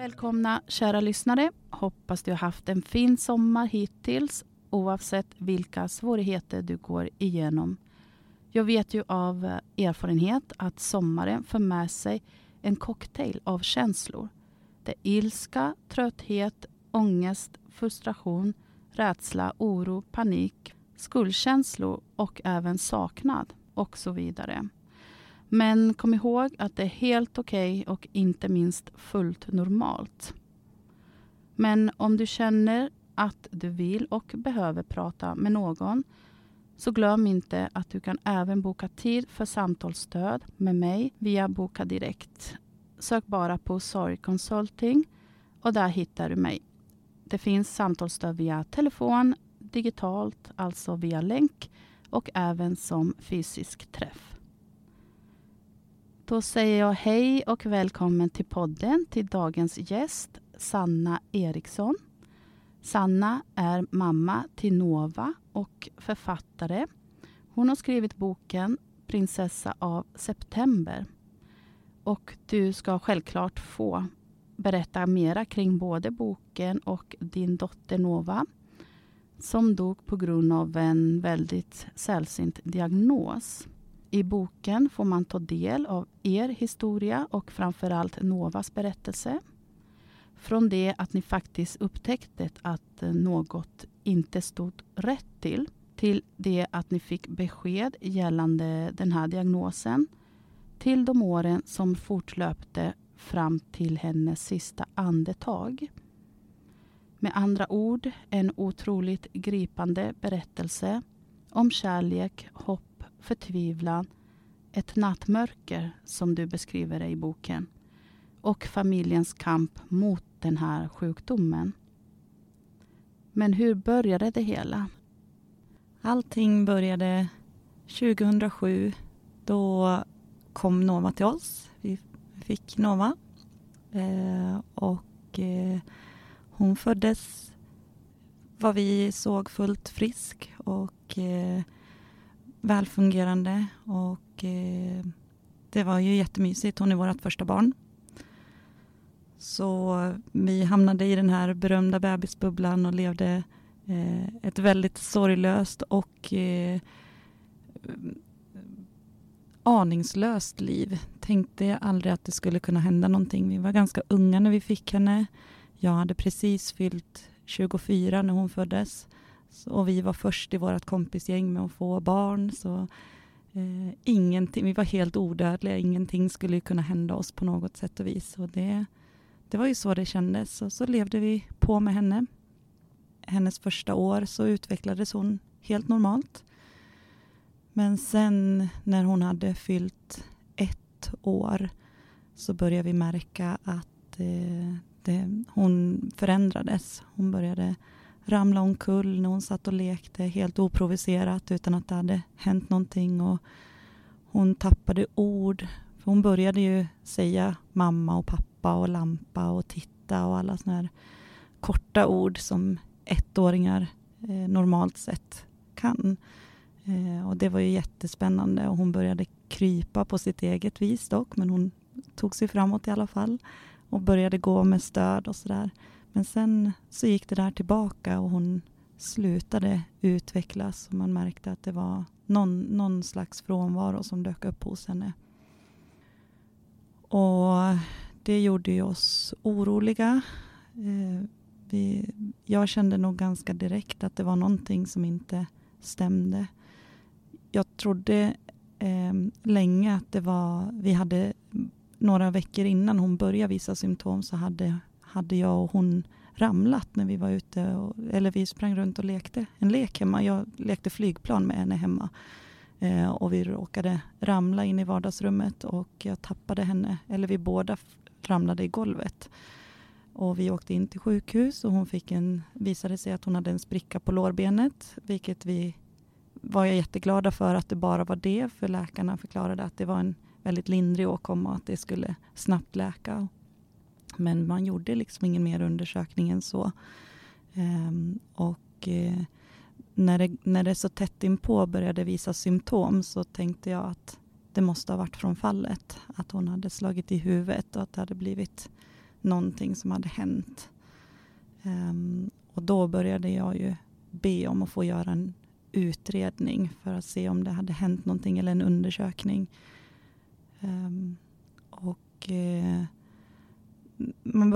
Välkomna kära lyssnare. Hoppas du har haft en fin sommar hittills oavsett vilka svårigheter du går igenom. Jag vet ju av eh, erfarenhet att sommaren för med sig en cocktail av känslor. Det är ilska, trötthet, ångest, frustration, rädsla, oro, panik, skuldkänslor och även saknad och så vidare. Men kom ihåg att det är helt okej okay och inte minst fullt normalt. Men om du känner att du vill och behöver prata med någon så glöm inte att du kan även boka tid för samtalsstöd med mig via Boka Direkt. Sök bara på Sorg Consulting och där hittar du mig. Det finns samtalsstöd via telefon, digitalt, alltså via länk och även som fysisk träff. Då säger jag hej och välkommen till podden till dagens gäst Sanna Eriksson. Sanna är mamma till Nova och författare. Hon har skrivit boken Prinsessa av september. Och du ska självklart få berätta mera kring både boken och din dotter Nova som dog på grund av en väldigt sällsynt diagnos. I boken får man ta del av er historia och framförallt Novas berättelse. Från det att ni faktiskt upptäckte att något inte stod rätt till till det att ni fick besked gällande den här diagnosen till de åren som fortlöpte fram till hennes sista andetag. Med andra ord, en otroligt gripande berättelse om kärlek, hopp, förtvivlan, ett nattmörker som du beskriver det i boken och familjens kamp mot den här sjukdomen. Men hur började det hela? Allting började 2007. Då kom Nova till oss. Vi fick Nova. Eh, och eh, hon föddes vad vi såg fullt frisk och eh, välfungerande. Och eh, det var ju jättemysigt. Hon är vårt första barn. Så vi hamnade i den här berömda bebisbubblan och levde eh, ett väldigt sorglöst och eh, aningslöst liv. Tänkte aldrig att det skulle kunna hända någonting. Vi var ganska unga när vi fick henne. Jag hade precis fyllt 24 när hon föddes. Och vi var först i vårt kompisgäng med att få barn. Så eh, ingenting, vi var helt odödliga. Ingenting skulle kunna hända oss på något sätt och vis. Och det, det var ju så det kändes. Och så levde vi på med henne. Hennes första år så utvecklades hon helt normalt. Men sen när hon hade fyllt ett år så började vi märka att eh, det, hon förändrades. Hon började ramla omkull när hon satt och lekte helt oprovocerat utan att det hade hänt någonting. Och hon tappade ord. För hon började ju säga mamma och pappa och lampa och titta och alla sådana här korta ord som ettåringar eh, normalt sett kan. Eh, och det var ju jättespännande och hon började krypa på sitt eget vis dock, men hon tog sig framåt i alla fall och började gå med stöd och sådär. Men sen så gick det där tillbaka och hon slutade utvecklas och man märkte att det var någon, någon slags frånvaro som dök upp hos henne. Och det gjorde ju oss oroliga. Eh, vi, jag kände nog ganska direkt att det var någonting som inte stämde. Jag trodde eh, länge att det var, vi hade några veckor innan hon började visa symptom så hade, hade jag och hon ramlat när vi var ute, och, eller vi sprang runt och lekte en lek hemma. Jag lekte flygplan med henne hemma. Eh, och vi råkade ramla in i vardagsrummet och jag tappade henne, eller vi båda ramlade i golvet. Och vi åkte in till sjukhus och hon fick en, visade sig att hon hade en spricka på lårbenet, vilket vi var jag jätteglada för att det bara var det, för läkarna förklarade att det var en väldigt lindrig åkomma och att det skulle snabbt läka. Men man gjorde liksom ingen mer undersökning än så. Um, och uh, när, det, när det så tätt inpå började visa symptom så tänkte jag att det måste ha varit från fallet. Att hon hade slagit i huvudet och att det hade blivit någonting som hade hänt. Um, och då började jag ju be om att få göra en utredning för att se om det hade hänt någonting eller en undersökning. Um, och uh,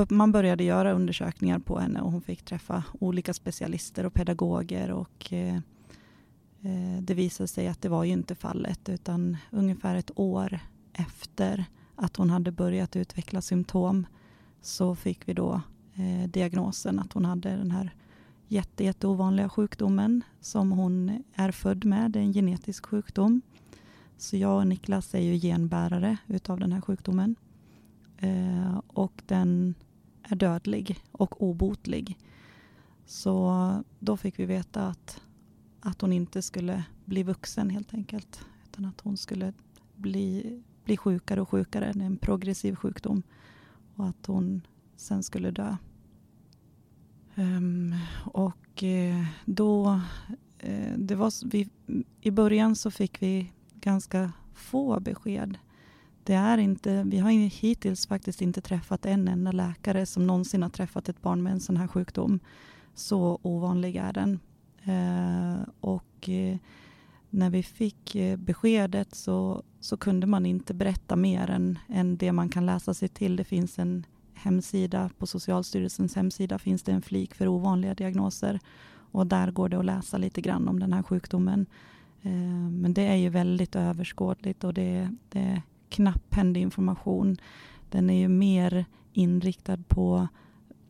man, började göra undersökningar på henne och hon fick träffa olika specialister och pedagoger och eh, eh, det visade sig att det var ju inte fallet utan ungefär ett år efter att hon hade börjat utveckla symptom så fick vi då eh, diagnosen att hon hade den här jätte, jätteovanliga sjukdomen som hon är född med. Det är en genetisk sjukdom. Så jag och Niklas är ju genbärare utav den här sjukdomen. Eh, och den är dödlig och obotlig. Så då fick vi veta att, att hon inte skulle bli vuxen helt enkelt. Utan att hon skulle bli, bli sjukare och sjukare. Det är en progressiv sjukdom. Och att hon sen skulle dö. Um, och eh, då, eh, det var, vi, i början så fick vi ganska få besked. Det är inte, vi har hittills faktiskt inte träffat en enda läkare som någonsin har träffat ett barn med en sån här sjukdom. Så ovanlig är den. Eh, och eh, när vi fick eh, beskedet så, så kunde man inte berätta mer än, än det man kan läsa sig till. Det finns en hemsida, på Socialstyrelsens hemsida finns det en flik för ovanliga diagnoser. Och där går det att läsa lite grann om den här sjukdomen. Eh, men det är ju väldigt överskådligt och det, det är knapphändig information. Den är ju mer inriktad på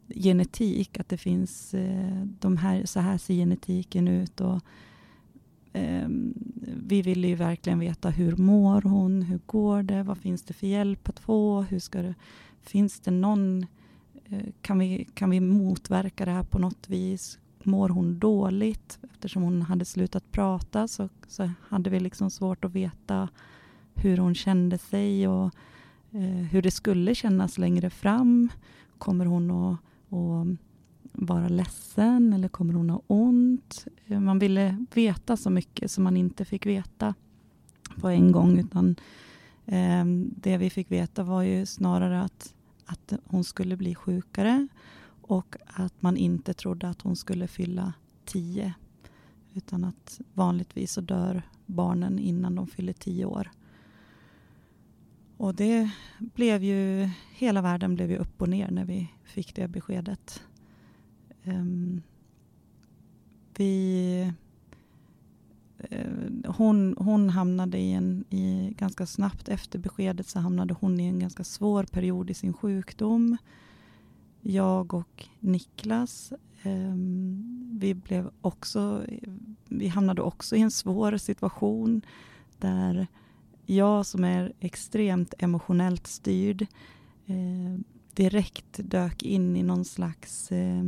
genetik, att det finns eh, de här, så här ser genetiken ut. Och, eh, vi vill ju verkligen veta hur mår hon, hur går det, vad finns det för hjälp att få, hur ska det Finns det någon, eh, kan vi, kan vi motverka det här på något vis? mår hon dåligt? Eftersom hon hade slutat prata så, så hade vi liksom svårt att veta hur hon kände sig och eh, hur det skulle kännas längre fram. Kommer hon att, att vara ledsen eller kommer hon ha ont? Eh, man ville veta så mycket som man inte fick veta på en gång utan eh, det vi fick veta var ju snarare att, att hon skulle bli sjukare och att man inte trodde att hon skulle fylla tio. Utan att vanligtvis så dör barnen innan de fyller tio år. Och det blev ju, hela världen blev ju upp och ner när vi fick det beskedet. Um, vi, uh, hon, hon hamnade i en, i, ganska snabbt efter beskedet så hamnade hon i en ganska svår period i sin sjukdom jag och Niklas, um, vi, blev också, vi hamnade också i en svår situation där jag som är extremt emotionellt styrd eh, direkt dök in i någon slags eh,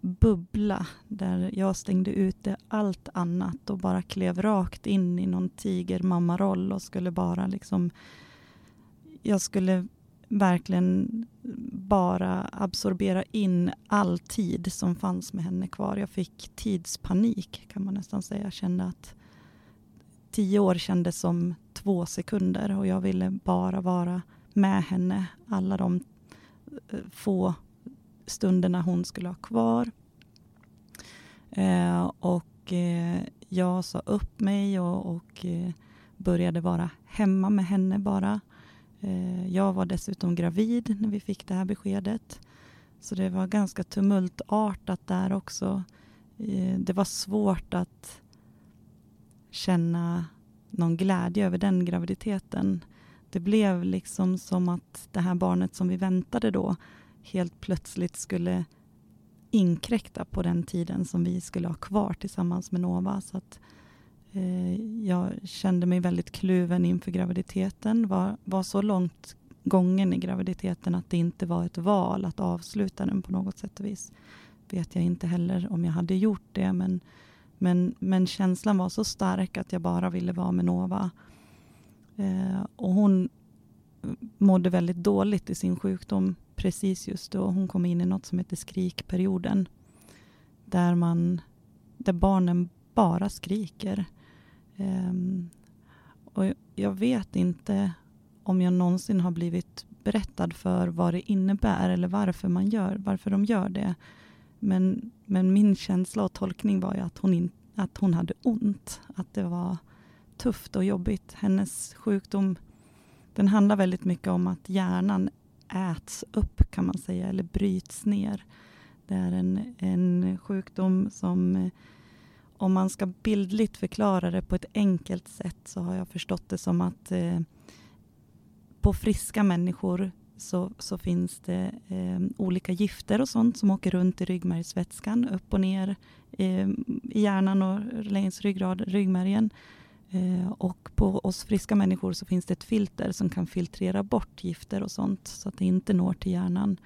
bubbla där jag stängde ute allt annat och bara klev rakt in i någon tigermammaroll och skulle bara liksom jag skulle verkligen bara absorbera in all tid som fanns med henne kvar. Jag fick tidspanik kan man nästan säga. Jag kände att tio år kändes som två sekunder och jag ville bara vara med henne alla de eh, få stunderna hon skulle ha kvar. Eh, och eh, jag sa upp mig och, och eh, började vara hemma med henne bara. Eh, jag var dessutom gravid när vi fick det här beskedet. Så det var ganska tumultartat där också. Eh, det var svårt att känna någon glädje över den graviditeten. Det blev liksom som att det här barnet som vi väntade då helt plötsligt skulle inkräkta på den tiden som vi skulle ha kvar tillsammans med Nova. Så att Eh, jag kände mig väldigt kluven inför graviditeten. Var, var så långt gången i graviditeten att det inte var ett val att avsluta den på något sätt och vis. Vet jag inte heller om jag hade gjort det men, men, men känslan var så stark att jag bara ville vara med Nova. Eh, och hon eh, mådde väldigt dåligt i sin sjukdom precis just då. Hon kom in i något som heter skrikperioden. Där, man, där barnen bara skriker. Eh, och jag vet inte om jag någonsin har blivit berättad för vad det innebär eller varför man gör, varför de gör det. Men, men min känsla och tolkning var ju att hon, in, att hon hade ont. Att det var tufft och jobbigt. Hennes sjukdom den handlar väldigt mycket om att hjärnan äts upp kan man säga, eller bryts ner. Det är en, en sjukdom som eh, om man ska bildligt förklara det på ett enkelt sätt så har jag förstått det som att eh, på friska människor så, så finns det eh, olika gifter och sånt som åker runt i ryggmärgsvätskan, upp och ner eh, i hjärnan och längs ryggrad, ryggmärgen. Eh, och på oss friska människor så finns det ett filter som kan filtrera bort gifter och sånt så att det inte når till hjärnan.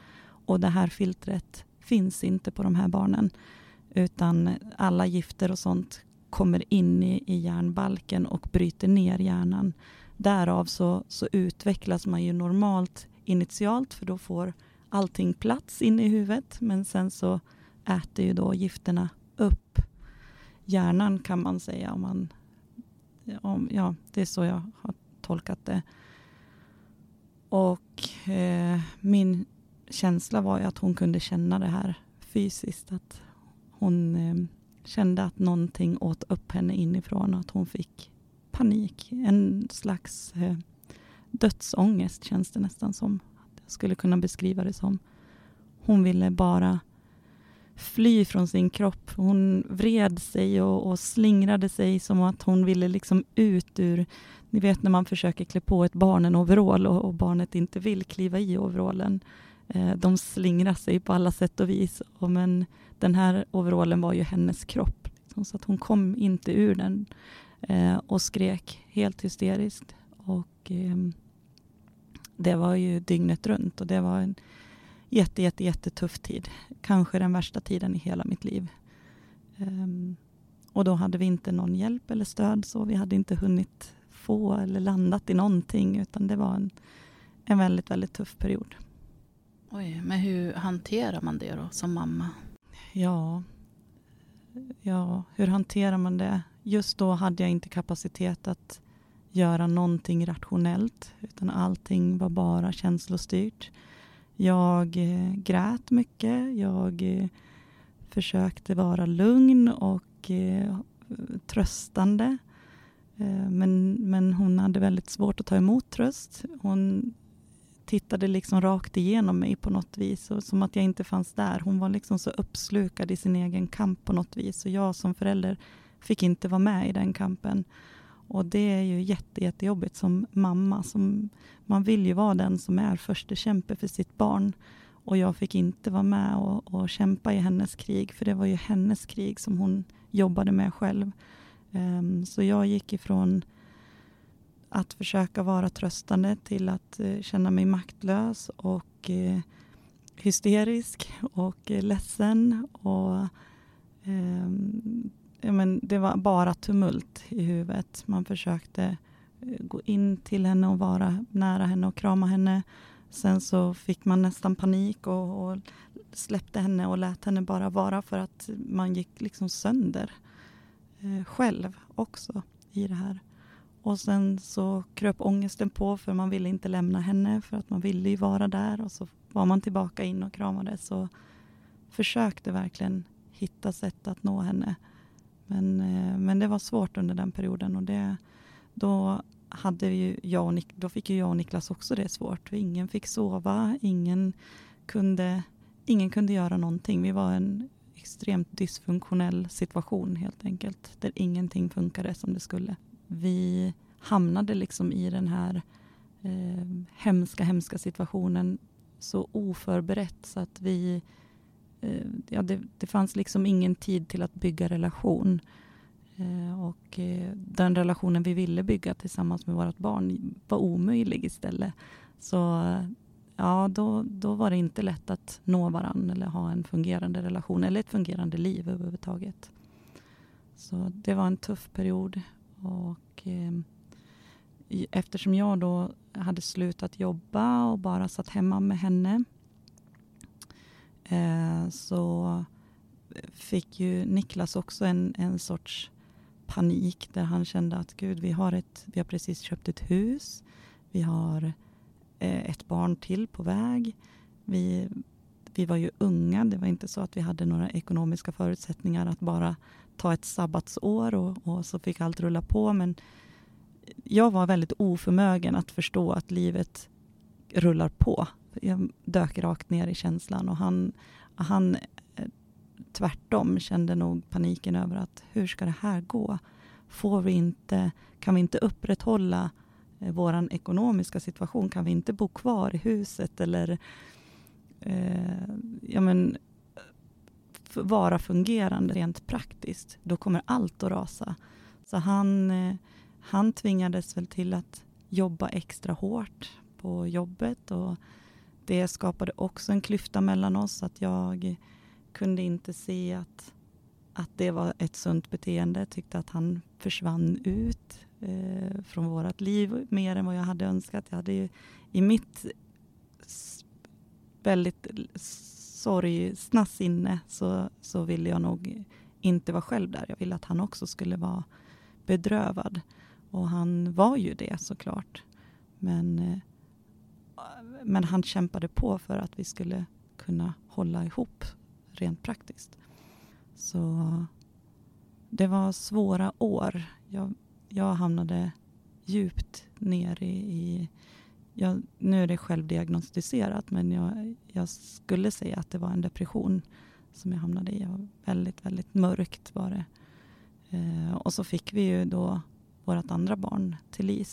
Och det här filtret finns inte på de här barnen. Utan alla gifter och sånt kommer in i, i hjärnbalken och bryter ner hjärnan. Därav så, så utvecklas man ju normalt initialt för då får allting plats inne i huvudet men sen så äter ju då gifterna upp hjärnan kan man säga. Om man, om, ja, det är så jag har tolkat det. Och eh, min känsla var ju att hon kunde känna det här fysiskt. Att hon eh, kände att någonting åt upp henne inifrån och att hon fick panik. En slags eh, dödsångest känns det nästan som. Jag skulle kunna beskriva det som. Hon ville bara fly från sin kropp. Hon vred sig och, och, slingrade sig som att hon ville liksom ut ur... Ni vet när man försöker klä på ett barn en overall och, och barnet inte vill kliva i overallen. Eh, de slingrar sig på alla sätt och vis. Och men den här overallen var ju hennes kropp. Liksom, så att hon kom inte ur den eh, och skrek helt hysteriskt. Och eh, det var ju dygnet runt och det var en jätte, jätte, jättetuff tid. Kanske den värsta tiden i hela mitt liv. Um, och då hade vi inte någon hjälp eller stöd så vi hade inte hunnit få eller landat i någonting utan det var en, en väldigt, väldigt tuff period. Oj, men hur hanterar man det då som mamma? Ja, ja, hur hanterar man det? Just då hade jag inte kapacitet att göra någonting rationellt utan allting var bara känslostyrt. Jag eh, grät mycket, jag eh, försökte vara lugn och eh, tröstande. Eh, men, men hon hade väldigt svårt att ta emot tröst. Hon tittade liksom rakt igenom mig på något vis, och som att jag inte fanns där. Hon var liksom så uppslukad i sin egen kamp på något vis. Och jag som förälder fick inte vara med i den kampen. Och det är ju jätte, jättejobbigt som mamma. Som, man vill ju vara den som är första kämpe för sitt barn. Och jag fick inte vara med och, och, kämpa i hennes krig, för det var ju hennes krig som hon jobbade med själv. Um, så jag gick ifrån att försöka vara tröstande till att uh, känna mig maktlös och uh, hysterisk och uh, ledsen. Och, um, men det var bara tumult i huvudet. Man försökte eh, gå in till henne och vara nära henne och krama henne. Sen så fick man nästan panik och, och släppte henne och lät henne bara vara för att man gick liksom sönder eh, själv också i det här. Och sen så kröp ångesten på för man ville inte lämna henne för att man ville ju vara där och så var man tillbaka in och kramades och försökte verkligen hitta sätt att nå henne. Men, eh, men det var svårt under den perioden och det, då, hade ju jag och Nik då fick ju jag och Niklas också det svårt. Ingen fick sova, ingen kunde, ingen kunde göra någonting. Vi var en extremt dysfunktionell situation helt enkelt, där ingenting funkade som det skulle. Vi hamnade liksom i den här eh, hemska, hemska situationen så oförberett så att vi eh, Eh, ja, det, det fanns liksom ingen tid till att bygga relation. Eh, och eh, den relationen vi ville bygga tillsammans med vårt barn var omöjlig istället. Så ja, då, då var det inte lätt att nå varandra eller ha en fungerande relation eller ett fungerande liv överhuvudtaget. Så det var en tuff period. Och eh, eftersom jag då hade slutat jobba och bara satt hemma med henne Eh, så fick ju Niklas också en, en sorts panik där han kände att gud, vi har, ett, vi har precis köpt ett hus. Vi har eh, ett barn till på väg. Vi, vi var ju unga. Det var inte så att vi hade några ekonomiska förutsättningar att bara ta ett sabbatsår och, och så fick allt rulla på. Men jag var väldigt oförmögen att förstå att livet rullar på. Jag dök rakt ner i känslan och han, han eh, tvärtom kände nog paniken över att hur ska det här gå? Får vi inte, kan vi inte upprätthålla eh, vår ekonomiska situation? Kan vi inte bo kvar i huset eller eh, ja, men, vara fungerande rent praktiskt? Då kommer allt att rasa. Så han, eh, han tvingades väl till att jobba extra hårt på jobbet och det skapade också en klyfta mellan oss. att jag kunde inte se att, att det var ett sunt beteende. Tyckte att han försvann ut eh, från vårt liv mer än vad jag hade önskat. Jag hade ju i mitt väldigt sorgsna sinne så, så ville jag nog inte vara själv där. Jag ville att han också skulle vara bedrövad. Och han var ju det såklart. Men, eh, men han kämpade på för att vi skulle kunna hålla ihop rent praktiskt. Så det var svåra år. Jag, jag hamnade djupt ner i, i jag, nu är det självdiagnostiserat men jag, jag, skulle säga att det var en depression som jag hamnade i. Jag väldigt, väldigt mörkt var det. Eh, och så fick vi ju då vårt andra barn till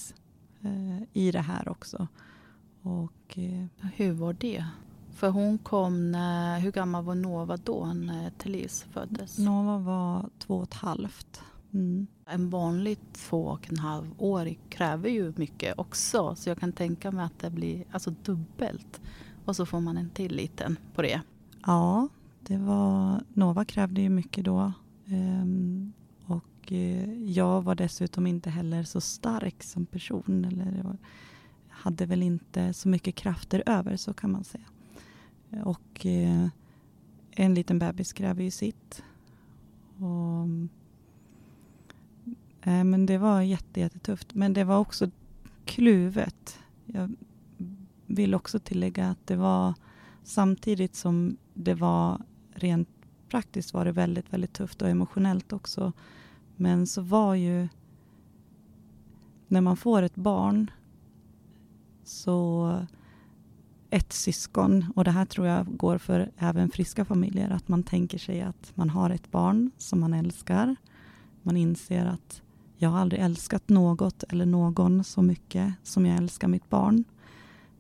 eh, i det här också. Och, eh, Hur var det? För hon kom när, hur gammal var Nova då när Therese föddes? Nova var två och ett halvt. Mm. En vanlig två och en halv år kräver ju mycket också. Så jag kan tänka mig att det blir alltså dubbelt. Och så får man en till liten på det. Ja, det var, Nova krävde ju mycket då. Um, och uh, jag var dessutom inte heller så stark som person. Eller hade väl inte så mycket krafter över, så kan man säga. Och eh, en liten bebis kräver ju sitt. Och, eh, men det var jättetufft. Men det var också kluvet. Jag vill också tillägga att det var samtidigt som det var rent praktiskt var det väldigt, väldigt tufft och emotionellt också. Men så var ju när man får ett barn så ett syskon, och det här tror jag går för även friska familjer, att man tänker sig att man har ett barn som man älskar. Man inser att jag har aldrig älskat något eller någon så mycket som jag älskar mitt barn.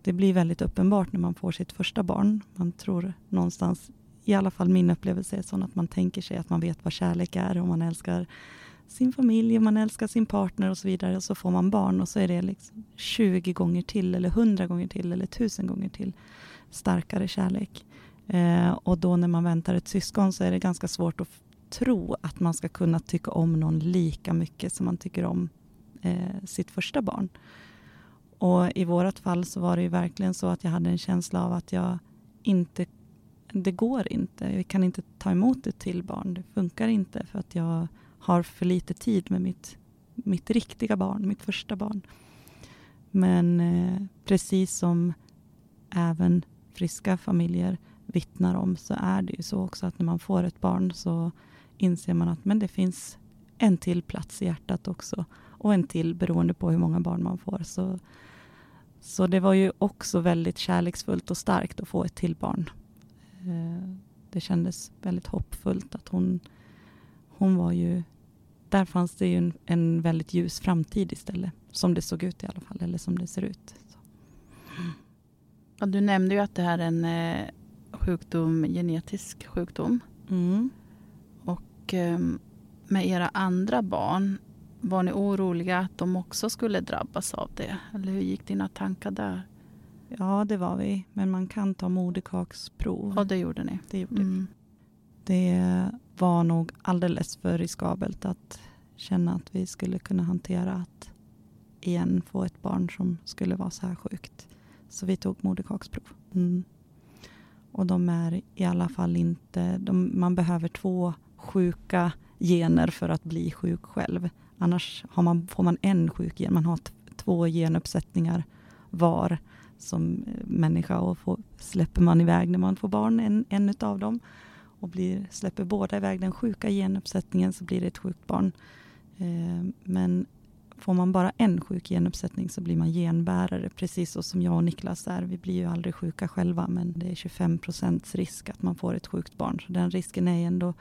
Det blir väldigt uppenbart när man får sitt första barn. Man tror någonstans, i alla fall min upplevelse är sån att man tänker sig att man vet vad kärlek är och man älskar sin familj och man älskar sin partner och så vidare. Och så får man barn och så är det liksom 20 gånger till eller 100 gånger till eller 1000 gånger till starkare kärlek. Eh, och då när man väntar ett syskon så är det ganska svårt att tro att man ska kunna tycka om någon lika mycket som man tycker om eh, sitt första barn. Och i vårt fall så var det ju verkligen så att jag hade en känsla av att jag inte, det går inte. Jag kan inte ta emot ett till barn. Det funkar inte för att jag har för lite tid med mitt, mitt riktiga barn, mitt första barn. Men eh, precis som även friska familjer vittnar om så är det ju så också att när man får ett barn så inser man att men det finns en till plats i hjärtat också. Och en till beroende på hur många barn man får. Så, så det var ju också väldigt kärleksfullt och starkt att få ett till barn. Eh, det kändes väldigt hoppfullt att hon, hon var ju... Där fanns det ju en, en väldigt ljus framtid istället. Som det såg ut i alla fall, eller som det ser ut. Ja, du nämnde ju att det här är en eh, sjukdom, genetisk sjukdom. Mm. Ehm, med era andra barn, var ni oroliga att de också skulle drabbas av det? Eller hur gick dina tankar där? Ja, det var vi. Men man kan ta moderkaksprov. Ja, det gjorde ni. Det gjorde mm. vi. Det var nog alldeles för riskabelt att känna att vi skulle kunna hantera att igen få ett barn som skulle vara så här sjukt. Så vi tog moderkaksprov. Mm. Och de är i alla fall inte... De, man behöver två sjuka gener för att bli sjuk själv. Annars har man, får man en sjuk gen. Man har två genuppsättningar var som eh, människa och får, släpper man iväg när man får barn, en, en av dem. Och blir, släpper båda iväg den sjuka genuppsättningen så blir det ett sjukt barn. Eh, men får man bara en sjuk genuppsättning så blir man genbärare, precis så som jag och Niklas är. Vi blir ju aldrig sjuka själva, men det är 25 procents risk att man får ett sjukt barn. Så den risken är ändå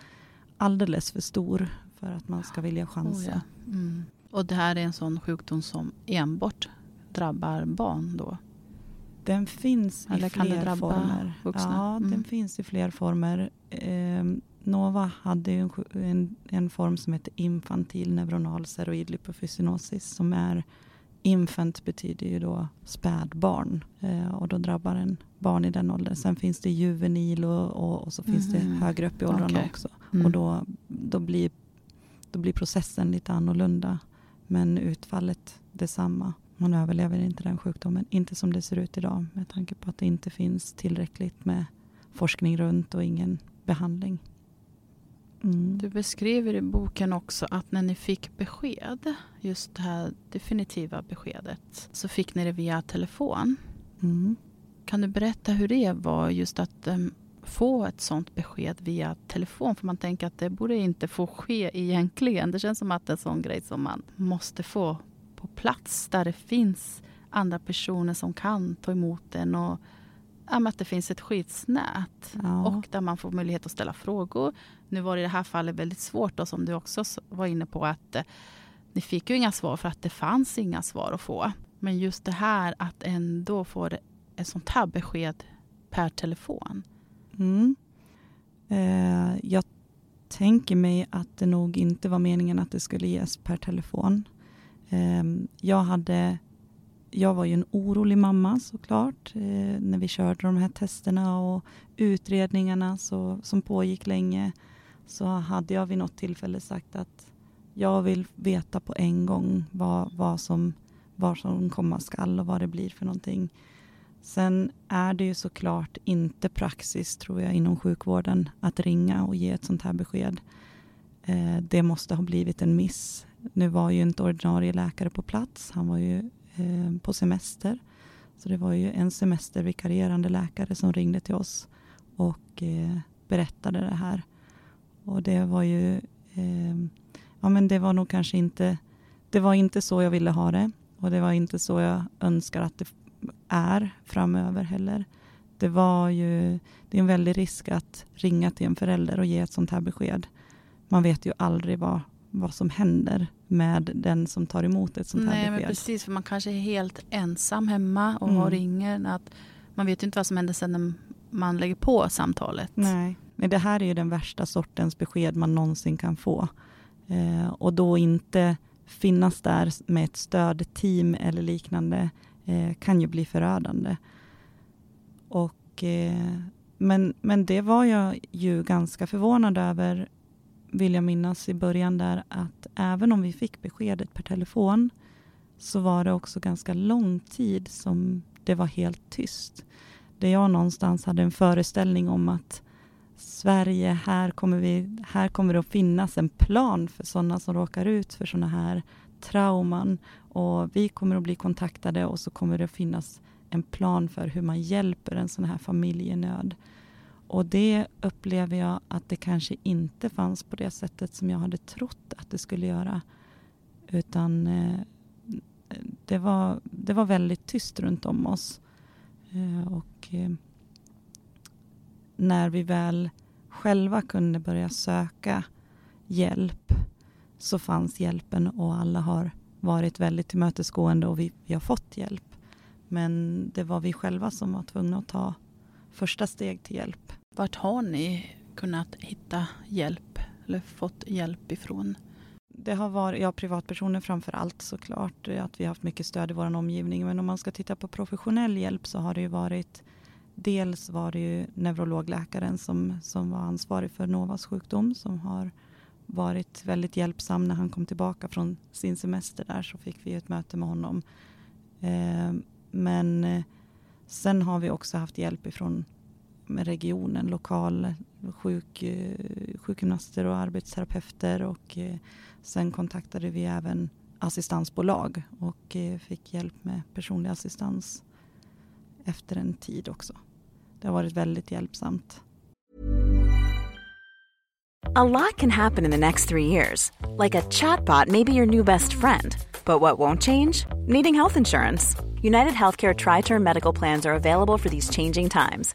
alldeles för stor för att man ska vilja chansa. Oh ja. mm. Och det här är en sån sjukdom som enbart drabbar barn då? Den finns Eller i fler former. Vuxna? Ja, mm. den finns i fler former. Eh, Nova hade en, en, en, form som heter infantil neuronal steroid lipofycinosis som är Infant betyder ju då spädbarn eh, och då drabbar en barn i den åldern. Sen finns det juvenil och, och, och så finns mm. det högre upp i åldrarna okay. också. Mm. Och då, då, blir, då blir processen lite annorlunda. Men utfallet detsamma. Man överlever inte den sjukdomen. Inte som det ser ut idag med tanke på att det inte finns tillräckligt med forskning runt och ingen behandling. Mm. Du beskriver i boken också att när ni fick besked, just det här definitiva beskedet, så fick ni det via telefon. Mm. Kan du berätta hur det var just att um, få ett sånt besked via telefon? För man tänker att det borde inte få ske egentligen. Det känns som att det är en sån grej som man måste få på plats där det finns andra personer som kan ta emot en och att det finns ett skyddsnät ja. och där man får möjlighet att ställa frågor. Nu var det i det här fallet väldigt svårt, då, som du också var inne på, att eh, ni fick ju inga svar för att det fanns inga svar att få. Men just det här att ändå få ett sånt här besked per telefon. Mm. Eh, jag tänker mig att det nog inte var meningen att det skulle ges per telefon. Eh, jag hade jag var ju en orolig mamma såklart eh, när vi körde de här testerna och utredningarna så, som pågick länge. så hade jag vid något tillfälle sagt att jag vill veta på en gång vad, vad, som, vad som komma skall och vad det blir för någonting. Sen är det ju såklart inte praxis, tror jag, inom sjukvården att ringa och ge ett sånt här besked. Eh, det måste ha blivit en miss. Nu var ju inte ordinarie läkare på plats. Han var ju eh, på semester. Så det var ju en semestervikarierande läkare som ringde till oss och eh, berättade det här. Och det var ju, eh, ja men det var nog kanske inte, det var inte så jag ville ha det. Och det var inte så jag önskar att det är framöver heller. Det var ju, det är en väldig risk att ringa till en förälder och ge ett sånt här besked. Man vet ju aldrig vad, vad som händer med den som tar emot ett sånt här Nej, besked. Men precis, för man kanske är helt ensam hemma och Mm. ringer. Att man vet ju inte vad som händer sen när man lägger på samtalet. Nej, men det här är ju den värsta sortens besked man någonsin kan få. Eh, och då inte finnas där med ett stödteam eller liknande eh, kan ju bli förödande. Och, eh, men, men det var jag ju ganska förvånad över, vill jag minnas i början där, att även om vi fick beskedet per telefon så var det också ganska lång tid som det var helt tyst. Där jag någonstans hade en föreställning om att Sverige, här kommer, vi, här kommer det att finnas en plan för sådana som råkar ut för sådana här trauman. Och vi kommer att bli kontaktade och så kommer det att finnas en plan för hur man hjälper en sån här familj i nöd. Och det upplever jag att det kanske inte fanns på det sättet som jag hade trott att det skulle göra. Utan eh, det, var, det var väldigt tyst runt om oss. Eh, och eh, när vi väl själva kunde börja söka hjälp så fanns hjälpen och alla har varit väldigt tillmötesgående och vi, vi har fått hjälp. Men det var vi själva som var tvungna att ta första steg till hjälp. Vart har ni kunnat hitta hjälp eller fått hjälp ifrån? Det har varit, ja privatpersoner framför allt såklart, eh, att vi har haft mycket stöd i vår omgivning. Men om man ska titta på professionell hjälp så har det ju varit Dels var det ju neurologläkaren som, som var ansvarig för Novas sjukdom som har varit väldigt hjälpsam när han kom tillbaka från sin semester där så fick vi ett möte med honom. Eh, men eh, sen har vi också haft hjälp ifrån med regionen, lokal sjuk, eh, sjukgymnaster och arbetsterapeuter och eh, sen kontaktade vi även assistansbolag och eh, fick hjälp med personlig assistans efter en tid också. Det har varit väldigt hjälpsamt. A lot can happen in the next three years. Like a chatbot may be your new best friend. But what won't change? Needing health insurance. United Healthcare Tri Term Medical Plans are available for these changing times.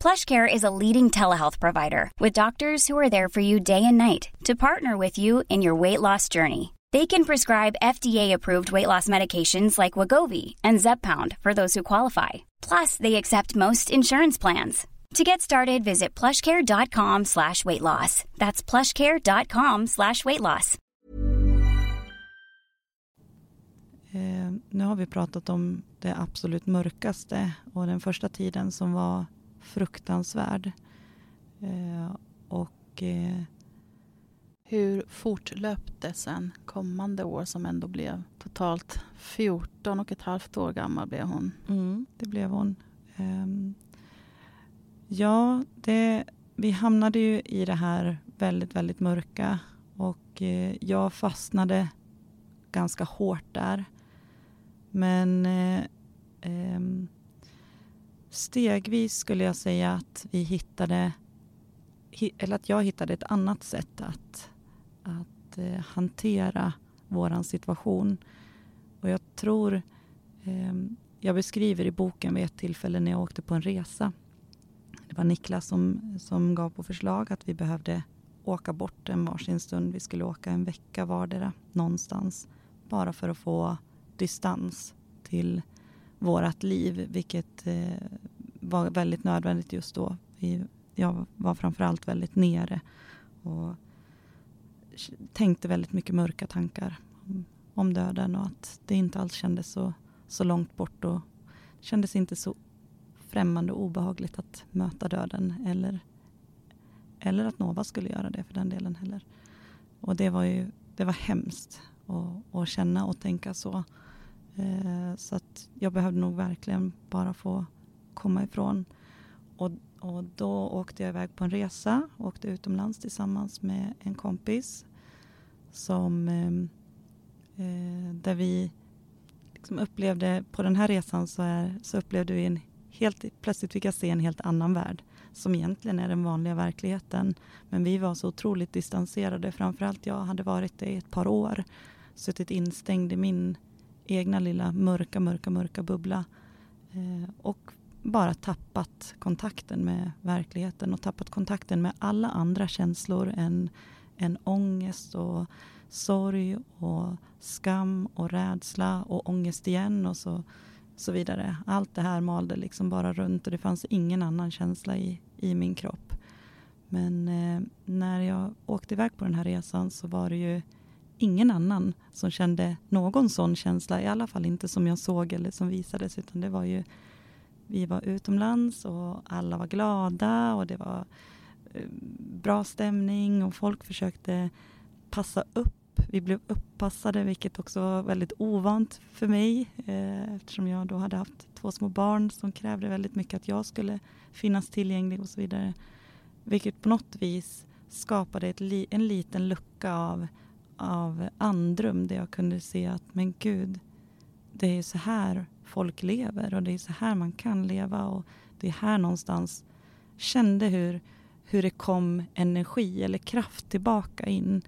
PlushCare is a leading telehealth provider with doctors who are there for you day and night to partner with you in your weight loss journey. They can prescribe FDA-approved weight loss medications like Wagovi and Zepbound for those who qualify. Plus, they accept most insurance plans. To get started, visit plushcare.com slash weight loss. That's plushcare.com slash weight loss. Eh, nu har vi pratat om det absolut mörkaste och den första tiden som var fruktansvärd. Eh, och eh, Hur fortlöpte sen kommande år som ändå blev totalt 14 och ett halvt år gammal blev hon. Mm, det blev hon. Eh, ja, det, vi hamnade ju i det här väldigt, väldigt mörka och eh, jag fastnade ganska hårt där. Men eh, ehm, stegvis skulle jag säga att vi hittade, eller att jag hittade ett annat sätt att, att eh, hantera våran situation. Och jag tror ehm, jag beskriver i boken vid ett tillfälle när jag åkte på en resa. Det var Niklas som, som gav på förslag att vi behövde åka bort en varsin stund. Vi skulle åka en vecka vardera någonstans. Bara för att få distans till vårat liv, vilket eh, var väldigt nödvändigt just då. Vi, jag var framförallt väldigt nere och tänkte väldigt mycket mörka tankar om, om döden och att det inte alls kändes så, så långt bort och kändes inte så främmande och obehagligt att möta döden eller, eller att Nova skulle göra det för den delen heller. Och det var ju det var hemskt att, att känna och tänka så. Eh, så att jag behövde nog verkligen bara få komma ifrån. Och, och då åkte jag iväg på en resa, åkte utomlands tillsammans med en kompis som ehm, eh, där vi liksom upplevde, på den här resan så, är, så upplevde vi en helt, plötsligt fick jag se en helt annan värld som egentligen är den vanliga verkligheten. Men vi var så otroligt distanserade, framförallt jag hade varit det i ett par år. Suttit instängd i min egna lilla mörka, mörka, mörka bubbla. Eh, och bara tappat kontakten med verkligheten och tappat kontakten med alla andra känslor än, än ångest och sorg och skam och rädsla och ångest igen och så, så vidare. Allt det här malde liksom bara runt och det fanns ingen annan känsla i, i min kropp. Men eh, när jag åkte iväg på den här resan så var det ju ingen annan som kände någon sån känsla, i alla fall inte som jag såg eller som visades, utan det var ju vi var utomlands och alla var glada och det var eh, bra stämning och folk försökte passa upp. Vi blev uppassade, vilket också var väldigt ovant för mig eh, eftersom jag då hade haft två små barn som krävde väldigt mycket att jag skulle finnas tillgänglig och så vidare. Vilket på något vis skapade li en liten lucka av, av andrum där jag kunde se att men gud, det är så här folk lever och det är så här man kan leva och det är här någonstans kände hur, hur det kom energi eller kraft tillbaka in.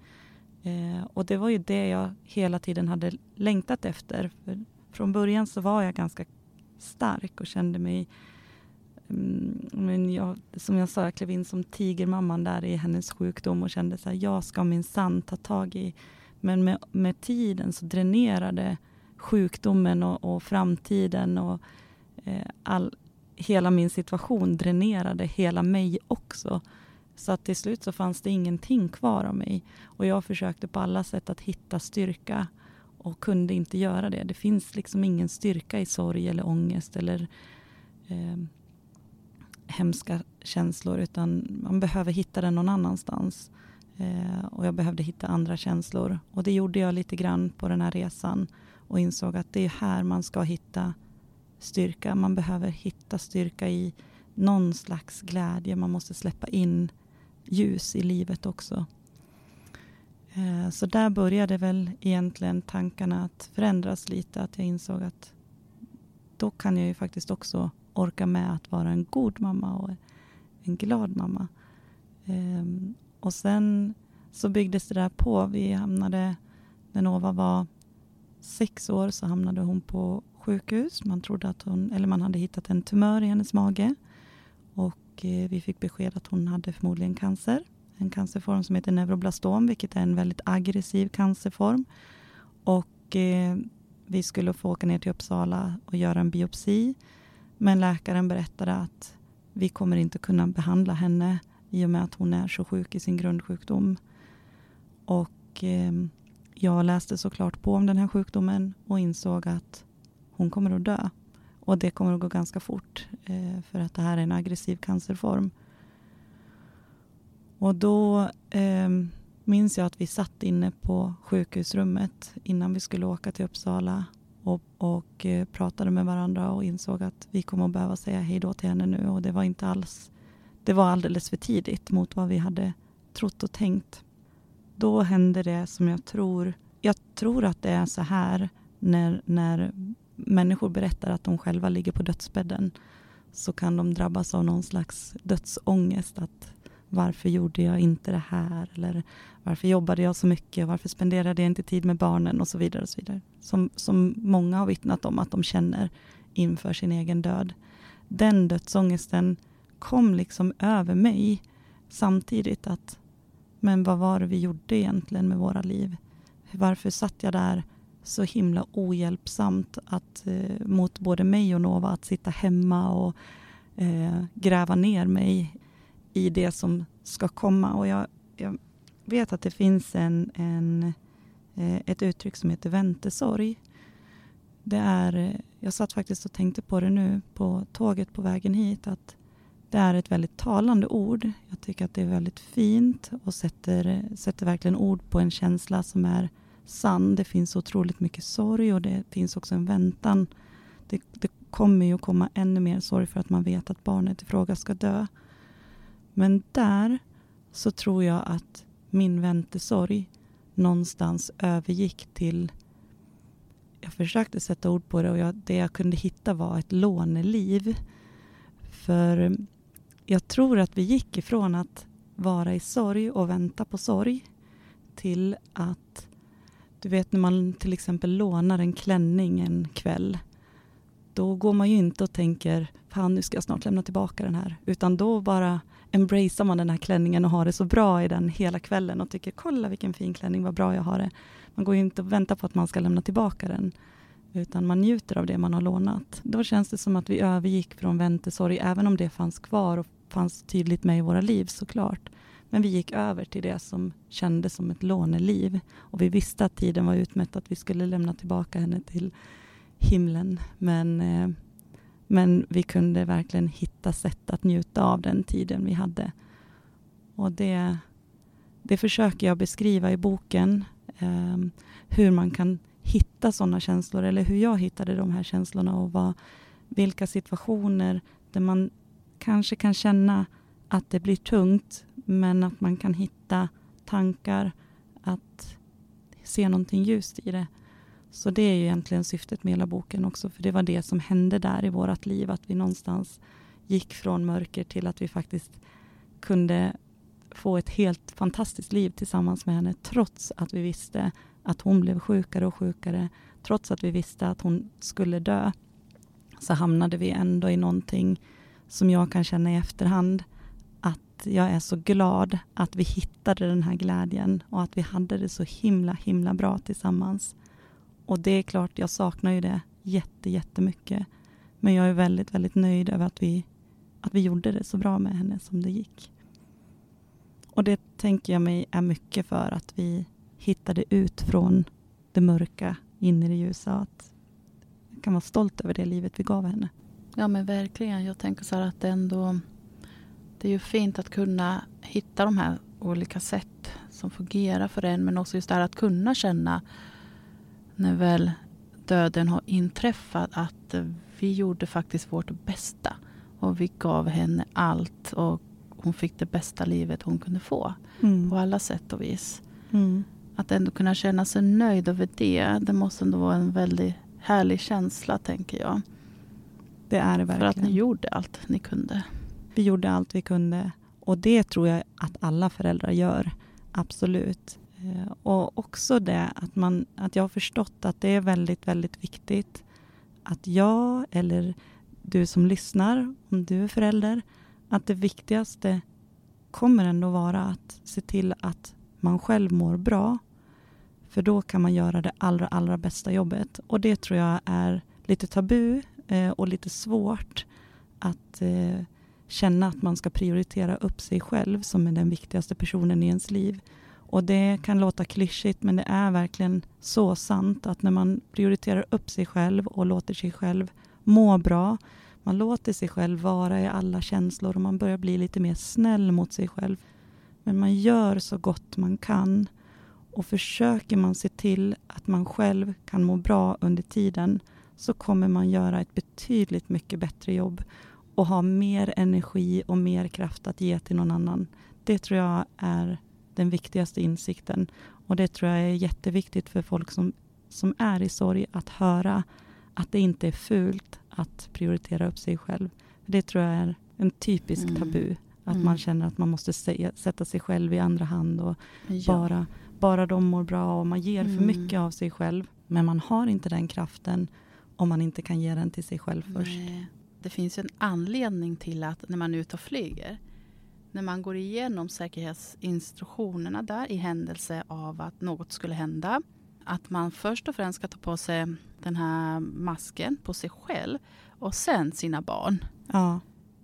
Eh, och det var ju det jag hela tiden hade längtat efter. För från början så var jag ganska stark och kände mig Mm, men jag, som jag sa, jag klev in som tigermamman där i hennes sjukdom och kände så här, jag ska minsann ta tag i. Men med, med tiden så dränerade sjukdomen och, och framtiden och eh, all, hela min situation dränerade hela mig också. Så att till slut så fanns det ingenting kvar av mig. Och jag försökte på alla sätt att hitta styrka och kunde inte göra det. Det finns liksom ingen styrka i sorg eller ångest eller eh, hemska känslor utan man behöver hitta den någon annanstans. Eh, och jag behövde hitta andra känslor och det gjorde jag lite grann på den här resan och insåg att det är här man ska hitta styrka. Man behöver hitta styrka i någon slags glädje. Man måste släppa in ljus i livet också. Eh, så där började väl egentligen tankarna att förändras lite. Att jag insåg att då kan jag ju faktiskt också orka med att vara en god mamma och en glad mamma. Ehm, och sen så byggdes det där på. Vi hamnade, när Nova var sex år så hamnade hon på sjukhus. Man trodde att hon, eller man hade hittat en tumör i hennes mage. Och eh, vi fick besked att hon hade förmodligen cancer. En cancerform som heter neuroblastom, vilket är en väldigt aggressiv cancerform. Och eh, vi skulle få åka ner till Uppsala och göra en biopsi. Men läkaren berättade att vi kommer inte kunna behandla henne i och med att hon är så sjuk i sin grundsjukdom. Och eh, jag läste såklart på om den här sjukdomen och insåg att hon kommer att dö. Och det kommer att gå ganska fort eh, för att det här är en aggressiv cancerform. Och då eh, minns jag att vi satt inne på sjukhusrummet innan vi skulle åka till Uppsala och, och eh, pratade med varandra och insåg att vi kommer att behöva säga hej då till henne nu och det var inte alls, det var alldeles för tidigt mot vad vi hade trott och tänkt då hände det som jag tror. Jag tror att det är så här när, när människor berättar att de själva ligger på dödsbädden så kan de drabbas av någon slags dödsångest. Att varför gjorde jag inte det här? Eller varför jobbade jag så mycket? Varför spenderade jag inte tid med barnen? Och så vidare. Och så vidare. Som, som många har vittnat om att de känner inför sin egen död. Den dödsångesten kom liksom över mig samtidigt att Men vad var det vi gjorde egentligen med våra liv? Varför satt jag där så himla ohjälpsamt att, eh, mot både mig och Nova att sitta hemma och eh, gräva ner mig i det som ska komma. Och jag, jag vet att det finns en, en, eh, ett uttryck som heter väntesorg. Det är, eh, jag satt faktiskt och tänkte på det nu på tåget på vägen hit. att Det är ett väldigt talande ord. Jag tycker att det är väldigt fint och sätter, sätter verkligen ord på en känsla som är sann. Det finns otroligt mycket sorg och det finns också en väntan. Det, det kommer ju att komma ännu mer sorg för att man vet att barnet i fråga ska dö. Men där så tror jag att min väntesorg någonstans övergick till jag försökte sätta ord på det och jag, det jag kunde hitta var ett låneliv. För jag tror att vi gick ifrån att vara i sorg och vänta på sorg till att du vet när man till exempel lånar en klänning en kväll. Då går man ju inte och tänker, fan nu ska jag snart lämna tillbaka den här. Utan då bara embracear man den här klänningen och har det så bra i den hela kvällen och tycker, kolla vilken fin klänning, vad bra jag har det. Man går ju inte och väntar på att man ska lämna tillbaka den. Utan man njuter av det man har lånat. Då känns det som att vi övergick från väntesorg, även om det fanns kvar och fanns tydligt med i våra liv såklart. Men vi gick över till det som kändes som ett låneliv. Och vi visste att tiden var utmätt, att vi skulle lämna tillbaka henne till himlen. Men, eh, men vi kunde verkligen hitta sätt att njuta av den tiden vi hade. Och det, det försöker jag beskriva i boken. Eh, hur man kan hitta sådana känslor, eller hur jag hittade de här känslorna och vad, vilka situationer där man kanske kan känna att det blir tungt men att man kan hitta tankar att se någonting ljust i det. Så det är ju egentligen syftet med hela boken också, för det var det som hände där i vårt liv, att vi någonstans gick från mörker till att vi faktiskt kunde få ett helt fantastiskt liv tillsammans med henne, trots att vi visste att hon blev sjukare och sjukare, trots att vi visste att hon skulle dö, så hamnade vi ändå i någonting som jag kan känna i efterhand att jag är så glad att vi hittade den här glädjen och att vi hade det så himla, himla bra tillsammans. Och det är klart, jag saknar ju det jätte, jättemycket. Men jag är väldigt, väldigt nöjd över att vi, att vi gjorde det så bra med henne som det gick. Och det tänker jag mig är mycket för att vi hittade ut från det mörka in i det ljusa. Att jag kan vara stolt över det livet vi gav henne. Ja men verkligen. Jag tänker så här att det ändå det är ju fint att kunna hitta de här olika sätt som fungerar för en. Men också just det här att kunna känna när väl döden har inträffat att vi gjorde faktiskt vårt bästa. Och vi gav henne allt och hon fick det bästa livet hon kunde få. Mm. På alla sätt och vis. Mm. Att ändå kunna känna sig nöjd över det. Det måste ändå vara en väldigt härlig känsla tänker jag. Det är det verkligen. För att ni gjorde allt ni kunde. Vi gjorde allt vi kunde och det tror jag att alla föräldrar gör. Absolut. Eh, och också det att, man, att jag har förstått att det är väldigt, väldigt viktigt att jag eller du som lyssnar, om du är förälder, att det viktigaste kommer ändå vara att se till att man själv mår bra. För då kan man göra det allra, allra bästa jobbet. Och det tror jag är lite tabu eh, och lite svårt att eh, känna att man ska prioritera upp sig själv som är den viktigaste personen i ens liv. Och det kan låta klyschigt men det är verkligen så sant att när man prioriterar upp sig själv och låter sig själv må bra, man låter sig själv vara i alla känslor och man börjar bli lite mer snäll mot sig själv. Men man gör så gott man kan och försöker man se till att man själv kan må bra under tiden så kommer man göra ett betydligt mycket bättre jobb och ha mer energi och mer kraft att ge till någon annan. Det tror jag är den viktigaste insikten. Och det tror jag är jätteviktigt för folk som, som är i sorg att höra att det inte är fult att prioritera upp sig själv. Det tror jag är en typisk mm. tabu. Att mm. man känner att man måste se, sätta sig själv i andra hand och ja. bara, bara de mår bra och man ger mm. för mycket av sig själv. Men man har inte den kraften om man inte kan ge den till sig själv först. Nej det finns ju en anledning till att när man är ute och flyger när man går igenom säkerhetsinstruktionerna där i händelse av att något skulle hända. Att man först och främst ska ta på sig den här masken på sig själv och sen sina barn. Ja.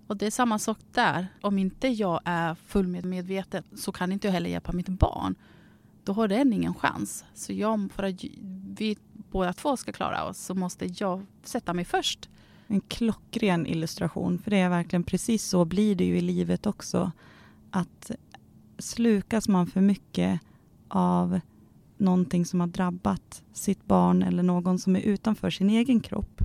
Och det är samma sak där. Om inte jag är fullmedveten så kan inte jag heller hjälpa mitt barn. Då har den ingen chans. Så jag, för att vi båda två ska klara oss så måste jag sätta mig först. En klockren illustration, för det är verkligen precis så blir det ju i livet också. Att slukas man för mycket av någonting som har drabbat sitt barn eller någon som är utanför sin egen kropp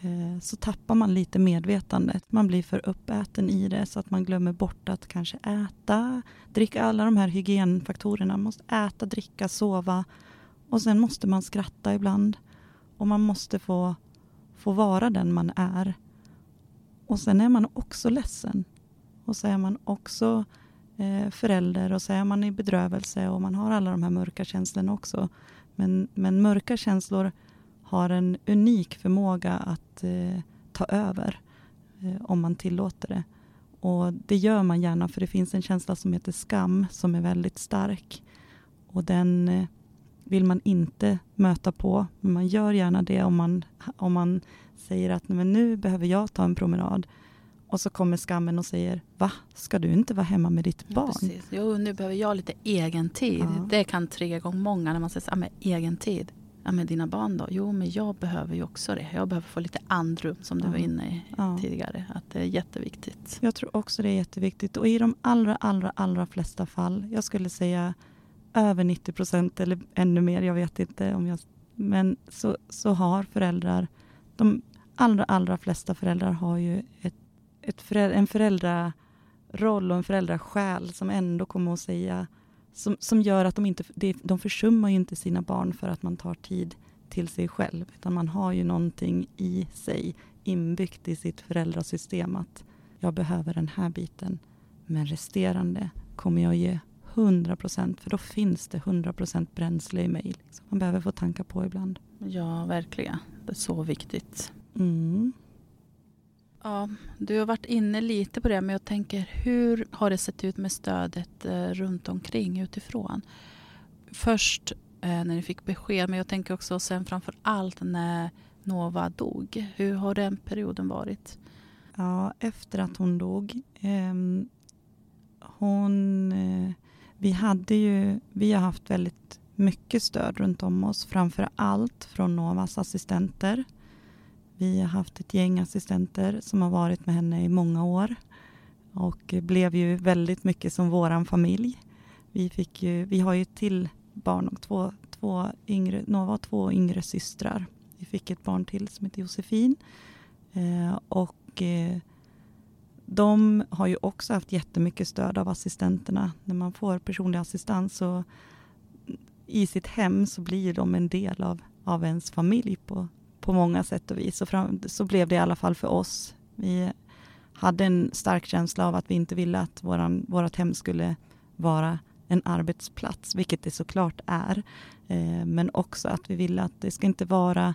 eh, så tappar man lite medvetandet. Man blir för uppäten i det så att man glömmer bort att kanske äta, dricka alla de här hygienfaktorerna. Man måste äta, dricka, sova och sen måste man skratta ibland. Och man måste få, få vara den man är. Och sen är man också ledsen. Och så är man också eh, förälder och så är man i bedrövelse och man har alla de här mörka känslorna också. Men, men mörka känslor har en unik förmåga att eh, ta över eh, om man tillåter det. Och det gör man gärna för det finns en känsla som heter skam som är väldigt stark. Och den eh, vill man inte möta på, men man gör gärna det om man, om man säger att men nu behöver jag ta en promenad. Och så kommer skammen och säger, va? Ska du inte vara hemma med ditt barn? Ja, Jo, nu behöver jag lite egen tid. Ja. Det kan trigga igång många när man säger, ja men egen tid. Ja men dina barn då? Jo men jag behöver ju också det. Jag behöver få lite andrum som du ja. var inne i ja. tidigare. Att det är jätteviktigt. Jag tror också det är jätteviktigt. Och i de allra, allra, allra flesta fall, jag skulle säga över 90 procent eller ännu mer, jag vet inte om jag... Men så, så har föräldrar, de allra, allra flesta föräldrar har ju ett, ett föräldra, en föräldraroll och en föräldrasjäl som ändå kommer att säga, som, som gör att de inte, de försummar ju inte sina barn för att man tar tid till sig själv, utan man har ju någonting i sig inbyggt i sitt föräldrasystem att jag behöver den här biten, men resterande kommer jag ge 100 procent, för då finns det 100 procent bränsle i mig. Liksom. Man behöver få tanka på ibland. Ja, verkligen. Det är så viktigt. Mm. Ja, du har varit inne lite på det, men jag tänker hur har det sett ut med stödet eh, runt omkring utifrån? Först eh, när ni fick besked, men jag tänker också sen framför allt när Nova dog. Hur har den perioden varit? Ja, efter att hon dog. Eh, hon vi, hade ju, vi har haft väldigt mycket stöd runt om oss, framför allt från Novas assistenter. Vi har haft ett gäng assistenter som har varit med henne i många år och blev ju väldigt mycket som våran familj. Vi, fick ju, vi har ju till barn och två, två yngre, Nova och två yngre systrar. Vi fick ett barn till som heter Josefin. Eh, och eh, de har ju också haft jättemycket stöd av assistenterna. När man får personlig assistans så i sitt hem så blir de en del av, av ens familj på, på många sätt och vis. Så, fram, så blev det i alla fall för oss. Vi hade en stark känsla av att vi inte ville att våran, vårat hem skulle vara en arbetsplats, vilket det såklart är. Eh, men också att vi ville att det ska inte vara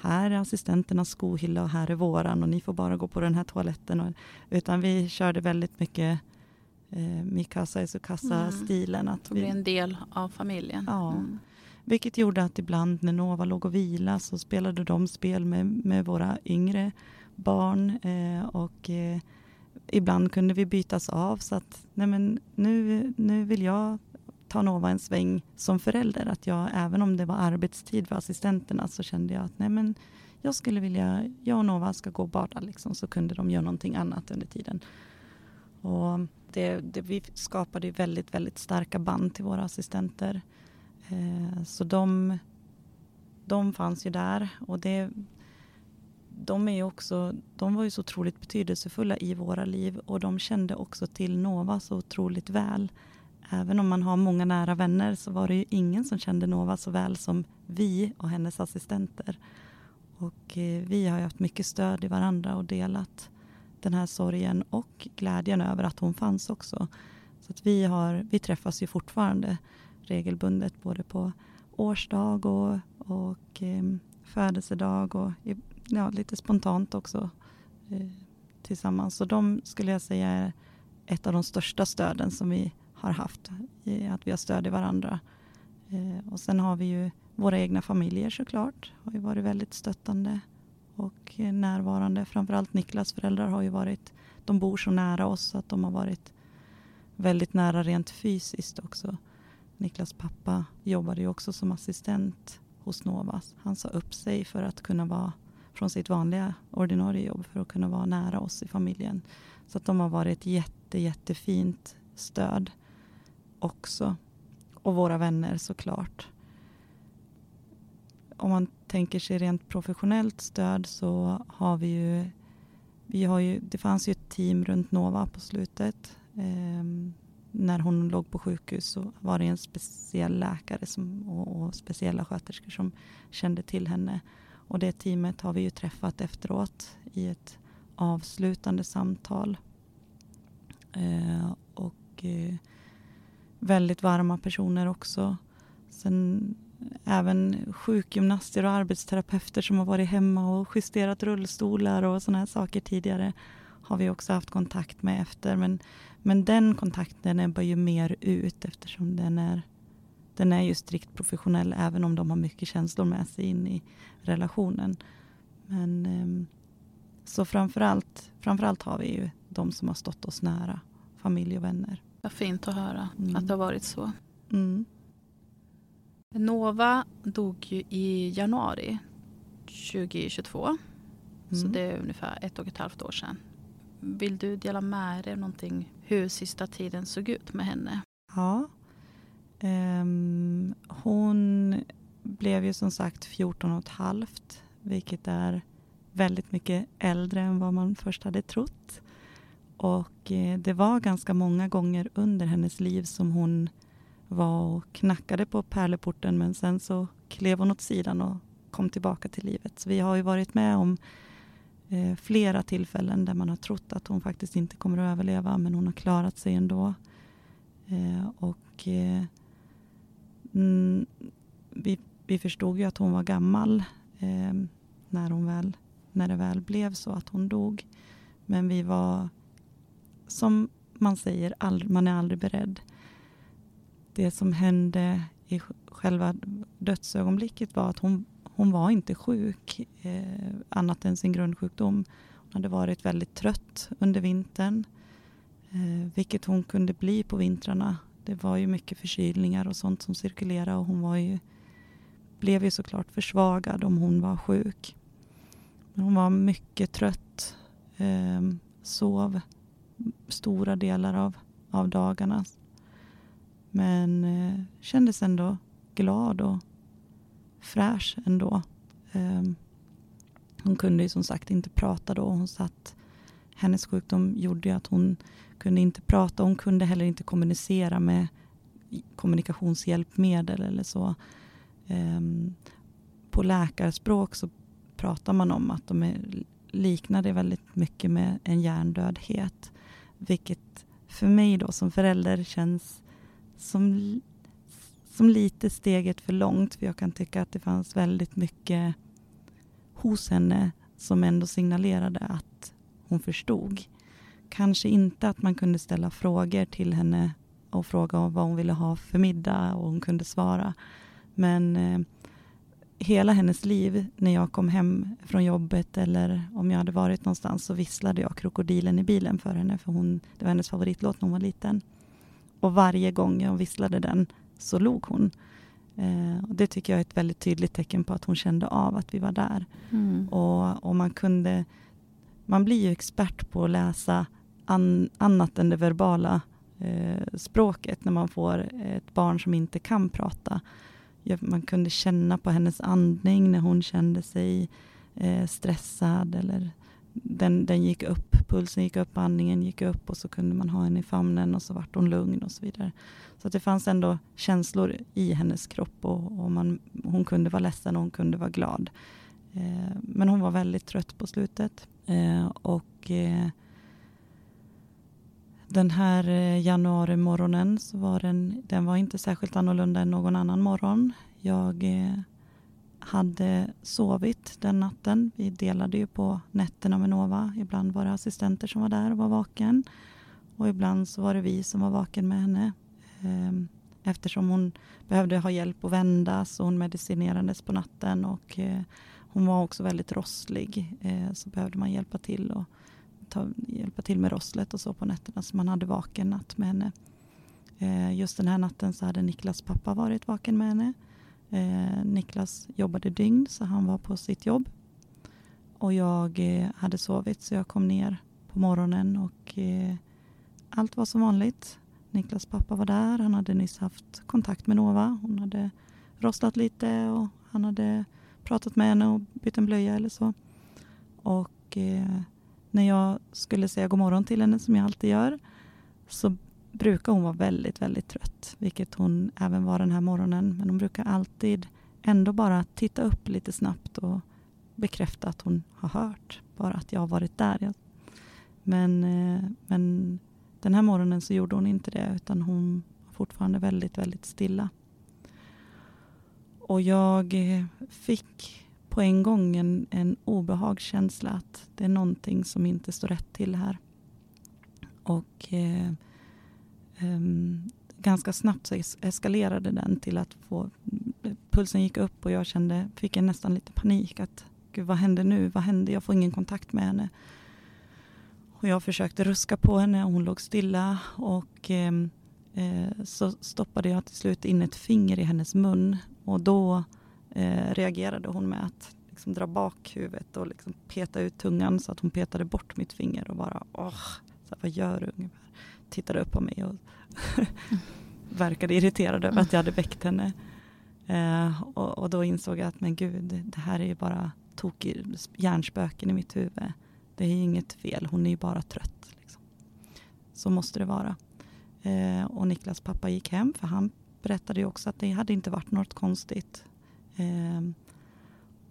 här är assistenternas skohylla och här är våran och ni får bara gå på den här toaletten. Och, utan vi körde väldigt mycket eh, Mikasa i Sukasa-stilen. Mm. bli en del av familjen. Ja. Mm. Vilket gjorde att ibland när Nova låg och vila så spelade de spel med, med våra yngre barn. Eh, och eh, ibland kunde vi bytas av så att nej men, nu, nu vill jag ta Nova en sväng som förälder. Att jag, även om det var arbetstid för assistenterna så kände jag att nej men, jag skulle vilja, jag och Nova ska gå och bada liksom, så kunde de göra någonting annat under tiden. Och det, det, vi skapade väldigt, väldigt starka band till våra assistenter. Eh, så de, de fanns ju där och det, de, är också, de var ju så otroligt betydelsefulla i våra liv och de kände också till Nova så otroligt väl även om man har många nära vänner så var det ju ingen som kände Nova så väl som vi och hennes assistenter. Och eh, vi har ju haft mycket stöd i varandra och delat den här sorgen och glädjen över att hon fanns också. Så att vi, har, vi träffas ju fortfarande regelbundet både på årsdag och, och eh, födelsedag och ja, lite spontant också eh, tillsammans. Så de skulle jag säga är ett av de största stöden som vi har haft. Att vi har stöd i varandra. Eh, och sen har vi ju våra egna familjer såklart. Har ju varit väldigt stöttande och närvarande. Framförallt Niklas föräldrar har ju varit, de bor så nära oss att de har varit väldigt nära rent fysiskt också. Niklas pappa jobbade ju också som assistent hos Novas. Han sa upp sig för att kunna vara från sitt vanliga ordinarie jobb för att kunna vara nära oss i familjen. Så att de har varit ett jätte, jättefint stöd också. Och våra vänner såklart. Om man tänker sig rent professionellt stöd så har vi ju, vi har ju det fanns ju ett team runt Nova på slutet. Eh, när hon låg på sjukhus så var det en speciell läkare som, och, och, speciella sköterskor som kände till henne. Och det teamet har vi ju träffat efteråt i ett avslutande samtal. Eh, och eh, väldigt varma personer också. Sen även sjukgymnaster och arbetsterapeuter som har varit hemma och justerat rullstolar och sådana här saker tidigare har vi också haft kontakt med efter. Men, men den kontakten ebbar ju mer ut eftersom den är, den är ju strikt professionell även om de har mycket känslor med sig in i relationen. Men ehm, så framförallt, framförallt har vi ju de som har stått oss nära, familj och vänner. Vad fint att höra mm. att det har varit så. Mm. Nova dog ju i januari 2022. Mm. Så det är ungefär ett och ett halvt år sedan. Vill du dela med dig av någonting hur sista tiden såg ut med henne? Ja. Um, hon blev ju som sagt 14 och ett halvt, vilket är väldigt mycket äldre än vad man först hade trott. Och eh, det var ganska många gånger under hennes liv som hon var och knackade på pärleporten men sen så klev hon åt sidan och kom tillbaka till livet. Så vi har ju varit med om eh, flera tillfällen där man har trott att hon faktiskt inte kommer att överleva men hon har klarat sig ändå. Eh, och eh, mm, vi, vi förstod ju att hon var gammal eh, när, hon väl, när det väl blev så att hon dog. Men vi var, som man säger, all, man är aldrig beredd. Det som hände i själva dödsögonblicket var att hon, hon var inte sjuk eh, annat än sin grundsjukdom. Hon hade varit väldigt trött under vintern, eh, vilket hon kunde bli på vintrarna. Det var ju mycket förkylningar och sånt som cirkulerade och hon var ju, blev ju såklart försvagad om hon var sjuk. Men hon var mycket trött, eh, sov stora delar av, av dagarna. Men eh, kändes ändå glad och fräsch ändå. Eh, hon kunde ju som sagt inte prata då. Hon satt, hennes sjukdom gjorde ju att hon kunde inte prata. Hon kunde heller inte kommunicera med kommunikationshjälpmedel eller så. Eh, på läkarspråk så pratar man om att de är, liknar det väldigt mycket med en hjärndödhet. Vilket för mig då som förälder känns som, som lite steget för långt. För jag kan tycka att det fanns väldigt mycket hos henne som ändå signalerade att hon förstod. Kanske inte att man kunde ställa frågor till henne och fråga om vad hon ville ha för middag och hon kunde svara. Men eh, hela hennes liv när jag kom hem från jobbet eller om jag hade varit någonstans så visslade jag krokodilen i bilen för henne för hon, det var hennes favoritlåt när hon var liten. Och varje gång jag visslade den så log hon. Eh, och det tycker jag är ett väldigt tydligt tecken på att hon kände av att vi var där. Mm. Och, och, man kunde, man blir ju expert på att läsa an, annat än det verbala eh, språket när man får ett barn som inte kan prata man kunde känna på hennes andning när hon kände sig eh, stressad eller den, den gick upp, pulsen gick upp, andningen gick upp och så kunde man ha henne i famnen och så vart hon lugn och så vidare. Så det fanns ändå känslor i hennes kropp och, och man, hon kunde vara ledsen och hon kunde vara glad. Eh, men hon var väldigt trött på slutet. Eh, och eh, den här eh, januarimorgonen januari-morgonen så var den, den var inte särskilt annorlunda än någon annan morgon. Jag eh, hade sovit den natten. Vi delade ju på nätterna med Nova. Ibland var det assistenter som var där och var vaken. och ibland så var det vi som var vaken med henne. Ehm, eftersom hon behövde ha hjälp att vända så hon medicinerades på natten och eh, hon var också väldigt rosslig så behövde man hjälpa till och ta, hjälpa till med rosslet och så på nätterna så man hade vaken natt med henne. Eh, just den här natten så hade Niklas pappa varit vaken med henne. Eh, Niklas jobbade dygn så han var på sitt jobb. Och jag eh, hade sovit så jag kom ner på morgonen och eh, allt var som vanligt. Niklas pappa var där. Han hade nyss haft kontakt med Nova. Hon hade rostat lite och han hade pratat med henne och bytt en blöja eller så. Och eh, när jag skulle säga god morgon till henne som jag alltid gör så brukar hon vara väldigt, väldigt trött, vilket hon även var den här morgonen. Men hon brukar alltid ändå bara titta upp lite snabbt och bekräfta att hon har hört, bara att jag har varit där. Men, eh, men den här morgonen så gjorde hon inte det utan hon var fortfarande väldigt, väldigt stilla. Och jag eh, fick på en gång en, en obehagskänsla att det är någonting som inte står rätt till här. Och eh, eh, ganska snabbt så eskalerade den till att få, pulsen gick upp och jag kände, fick en nästan lite panik att gud vad händer nu? Vad händer? Jag får ingen kontakt med henne. Och jag försökte ruska på henne och hon låg stilla och ehm, eh, så stoppade jag till slut in ett finger i hennes mun och då eh, reagerade hon med att liksom dra bak huvudet och liksom peta ut tungan så att hon petade bort mitt finger och bara åh, så här, vad gör du ungefär? Tittade upp på mig och verkade irriterad över att jag hade väckt henne. Eh, och, och, då insåg jag att men gud, det här är ju bara tokig hjärnspöken i mitt huvud. Det är inget fel, hon är ju bara trött. Liksom. Så måste det vara. Eh, och Niklas pappa gick hem för han berättade ju också att det hade inte varit något konstigt. Eh,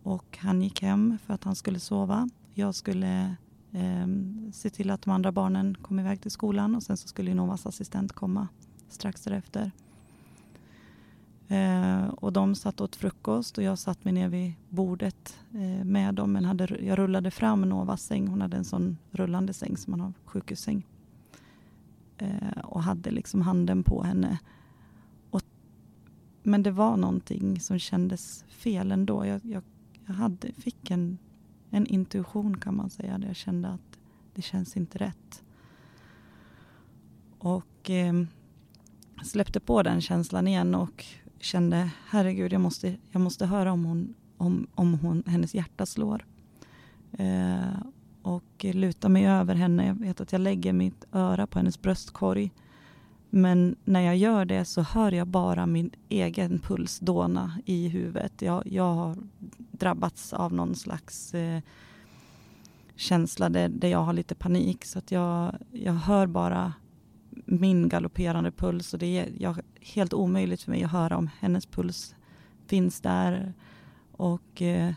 och han gick hem för att han skulle sova. Jag skulle eh, se till att de andra barnen kom iväg till skolan och sen så skulle Novas assistent komma strax därefter. Eh, och de satt åt frukost och jag satt mig ner vid bordet eh, med dem. Men hade, jag rullade fram Novas säng. Hon hade en sån rullande säng som man har sjukhussäng. Eh, och hade liksom handen på henne. Men det var någonting som kändes fel ändå. Jag, jag, jag hade, fick en, en intuition kan man säga. Där jag kände att det känns inte rätt. Och eh, släppte på den känslan igen och kände herregud, jag måste, jag måste höra om, hon, om, om hon, hennes hjärta slår. Eh, och luta mig över henne. Jag vet att jag lägger mitt öra på hennes bröstkorg. Men när jag gör det så hör jag bara min egen puls dåna i huvudet. Jag, jag har drabbats av någon slags eh, känsla där, där jag har lite panik. Så att jag, jag hör bara min galopperande puls och det är jag, helt omöjligt för mig att höra om hennes puls finns där. Och eh,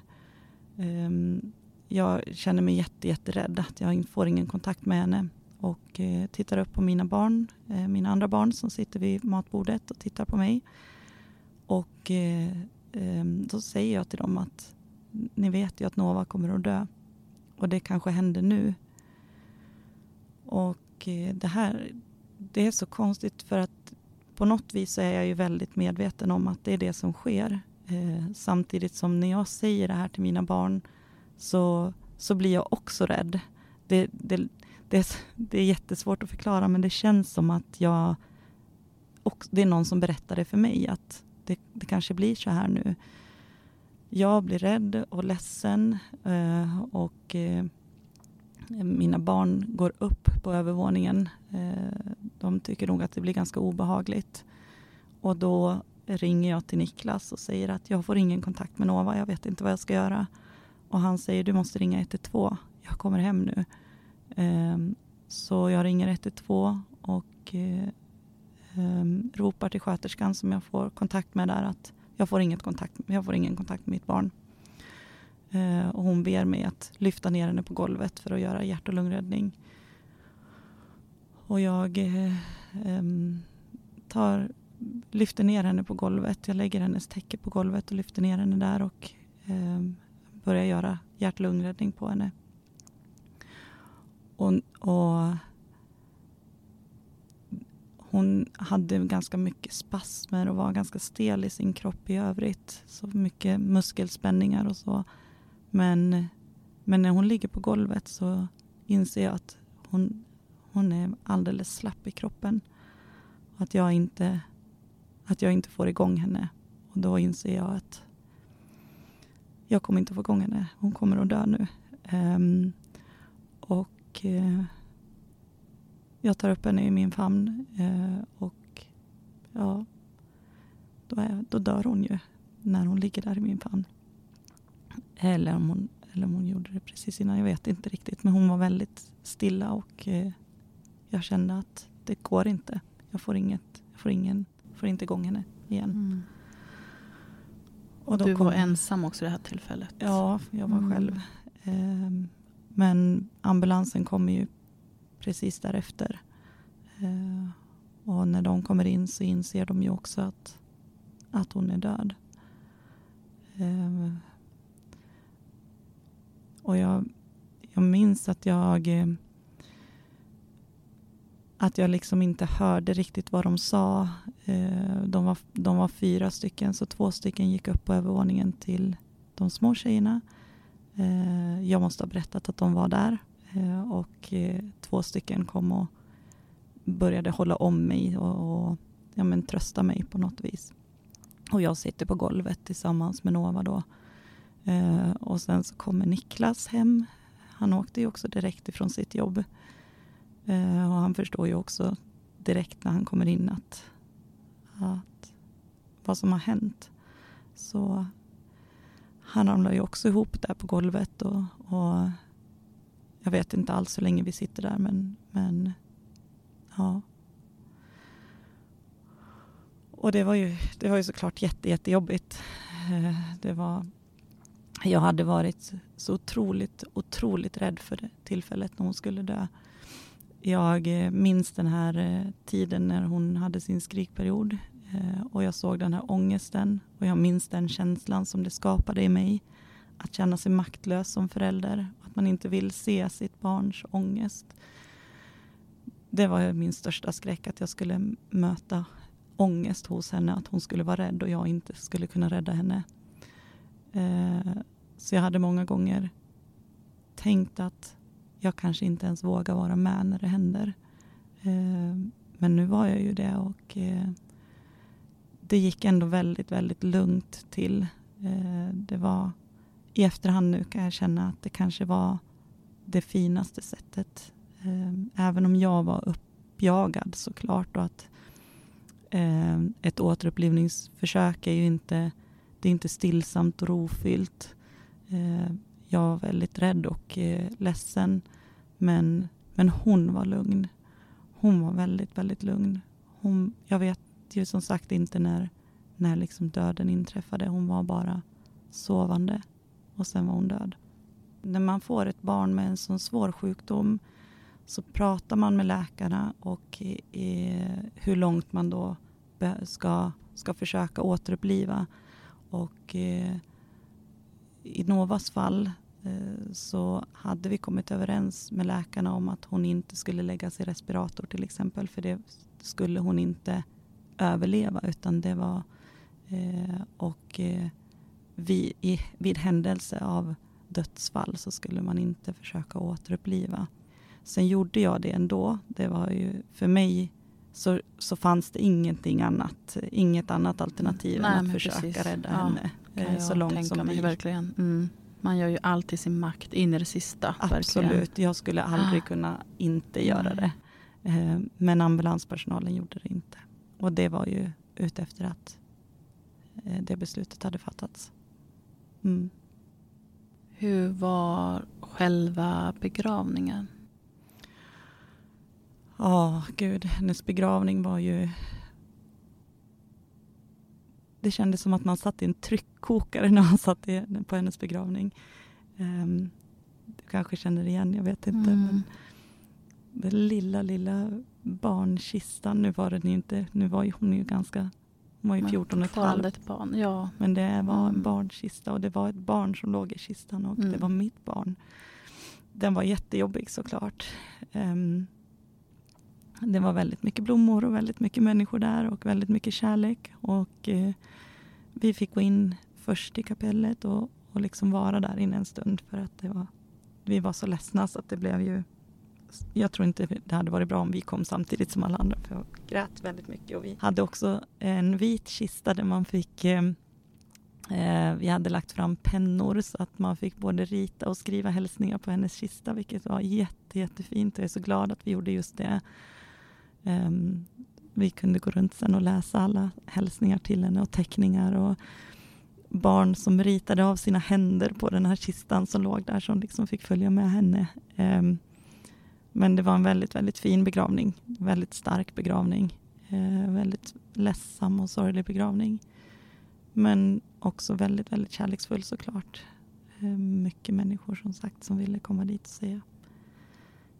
eh, jag känner mig jätte, jätterädd att jag får ingen kontakt med henne. Och eh, tittar upp på mina barn, eh, mina andra barn som sitter vid matbordet och tittar på mig. Och eh, ehm, då säger jag till dem att ni vet ju att Nova kommer att dö. Och det kanske händer nu. Och eh, det här det är så konstigt för att på något vis så är jag ju väldigt medveten om att det är det som sker. Eh, samtidigt som när jag säger det här till mina barn så, så blir jag också rädd. Det, det, det, det är jättesvårt att förklara men det känns som att jag och det är någon som berättar det för mig att det, det kanske blir så här nu. Jag blir rädd och ledsen eh, och eh, mina barn går upp på övervåningen. Eh, de tycker nog att det blir ganska obehagligt. Och då ringer jag till Niklas och säger att jag får ingen kontakt med Nova. Jag vet inte vad jag ska göra. Och han säger du måste ringa 112. Jag kommer hem nu. Ehm, så jag ringer 112 och ehm, ropar till sköterskan som jag får kontakt med där att jag får, inget kontakt, jag får ingen kontakt med mitt barn. Ehm, och hon ber mig att lyfta ner henne på golvet för att göra hjärt och lungräddning. Och jag eh, tar, lyfter ner henne på golvet. Jag lägger hennes täcke på golvet och lyfter ner henne där och börjar göra hjärt och lungräddning på henne. Och, och hon hade ganska mycket spasmer och var ganska stel i sin kropp i övrigt. Så mycket muskelspänningar och så. Men, men när hon ligger på golvet så inser jag att hon, hon är alldeles slapp i kroppen. Att jag, inte, att jag inte får igång henne. Och då inser jag att jag kommer inte få igång henne. Hon kommer att dö nu. Um, och uh, jag tar upp henne i min famn uh, och ja, då, är, då dör hon ju när hon ligger där i min famn. Eller om hon, eller om hon gjorde det precis innan, jag vet inte riktigt. Men hon var väldigt stilla och uh, jag kände att det går inte. Jag får, inget, jag får, ingen, får inte igång henne igen. Mm. Och du kom... var ensam också det här tillfället? Ja, jag var mm. själv. Um, men ambulansen kommer ju precis därefter. Eh, och när de kommer in så inser de ju också att, att hon är död. Eh, och jag, jag minns att jag eh, att jag liksom inte hörde riktigt vad de sa. De var, de var fyra stycken, så två stycken gick upp på övervåningen till de små tjejerna. Eh, jag måste ha berättat att de var där eh, och eh, två stycken kom och började hålla om mig och, och ja, men, trösta mig på något vis. Och jag sitter på golvet tillsammans med Nova då. och sen så kommer Niklas hem. Han åkte ju också direkt ifrån sitt jobb. Eh, och han förstår ju också direkt när han kommer in att, att vad som har hänt. Så han ramlar ju också ihop där på golvet och, och jag vet inte alls hur länge vi sitter där men, men ja. Och det var ju, det var ju såklart jätte, jättejobbigt. Eh, det var, jag hade varit så otroligt, otroligt rädd för det tillfället när hon skulle dö. Jag eh, minns den här eh, tiden när hon hade sin skrikperiod Eh, och jag såg den här ångesten och jag minns den känslan som det skapade i mig. Att känna sig maktlös som förälder, att man inte vill se sitt barns ångest. Det var min största skräck, att jag skulle möta ångest hos henne, att hon skulle vara rädd och jag inte skulle kunna rädda henne. Eh, så jag hade många gånger tänkt att jag kanske inte ens vågar vara med när det händer. Eh, men nu var jag ju det och det gick ändå väldigt, väldigt lugnt till. Eh, det var i efterhand nu kan jag känna att det kanske var det finaste sättet. Eh, även om jag var uppjagad såklart och att eh, ett återupplivningsförsök är ju inte, det är inte stillsamt och rofyllt jag var väldigt rädd och ledsen. Men, men hon var lugn. Hon var väldigt, väldigt lugn. Hon, jag vet ju som sagt inte när, när liksom döden inträffade. Hon var bara sovande och sen var hon död. När man får ett barn med en sån svår sjukdom så pratar man med läkarna och eh, hur långt man då ska, ska försöka återuppliva. Och eh, i Novas fall eh, så hade vi kommit överens med läkarna om att hon inte skulle läggas i respirator till exempel. För det skulle hon inte överleva utan det var eh, och eh, vid, i, vid händelse av dödsfall så skulle man inte försöka återuppliva. Sen gjorde jag det ändå. Det var ju för mig så, så fanns det ingenting annat, inget annat alternativ Nej, än att försöka precis. rädda ja. henne eh, så långt som mig, verkligen. Mm. Man gör ju allt i sin makt in i det sista. Absolut, verkligen. jag skulle aldrig ah. kunna inte göra det. Eh, men ambulanspersonalen gjorde det inte. Och det var ju utefter att eh, det beslutet hade fattats. Mm. Hur var själva begravningen? Ja, oh, gud, hennes begravning var ju det kändes som att man satt i en tryckkokare när man satt på hennes begravning. Um, du kanske känner igen, jag vet inte. Mm. Men den lilla, lilla barnkistan, nu var den inte, nu var ju hon ju ganska, hon var ju 14 och ett halvt. barn, ja. Men det var mm. en barnkista och det var ett barn som låg i kistan och mm. det var mitt barn. Den var jättejobbig såklart. Um, det var väldigt mycket blommor och väldigt mycket människor där och väldigt mycket kärlek. Och eh, vi fick gå in först i kapellet och, och liksom vara där inne en stund för att det var, vi var så ledsna så att det blev ju jag tror inte det hade varit bra om vi kom samtidigt som alla andra för jag grät väldigt mycket och vi hade också en vit kista där man fick eh, eh, vi hade lagt fram pennor så att man fick både rita och skriva hälsningar på hennes kista vilket var jätte, jättefint och jag är så glad att vi gjorde just det. Um, vi kunde gå runt sen och läsa alla hälsningar till henne och teckningar och barn som ritade av sina händer på den här kistan som låg där som liksom fick följa med henne. Um, men det var en väldigt, väldigt fin begravning. Väldigt stark begravning. Uh, väldigt ledsam och sorglig begravning. Men också väldigt, väldigt kärleksfull såklart. Uh, mycket människor som sagt som ville komma dit och säga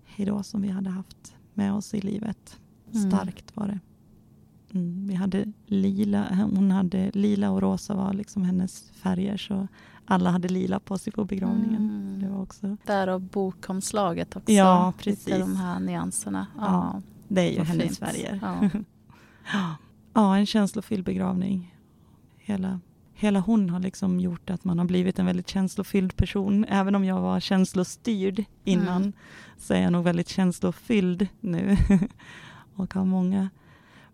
hejdå som vi hade haft med oss i livet. Mm. Starkt var det. Mm, vi hade lila, hon hade lila och rosa var liksom hennes färger så alla hade lila på sig på begravningen. Mm. Också... Därav bokomslaget också. Ja, precis. Lite de här nyanserna. Ja, ja det är ju hennes färger. Ja. ja, en känslofylld begravning. Hela, hela hon har liksom gjort att man har blivit en väldigt känslofylld person. Även om jag var känslostyrd innan mm. så är jag nog väldigt känslofylld nu. och har många,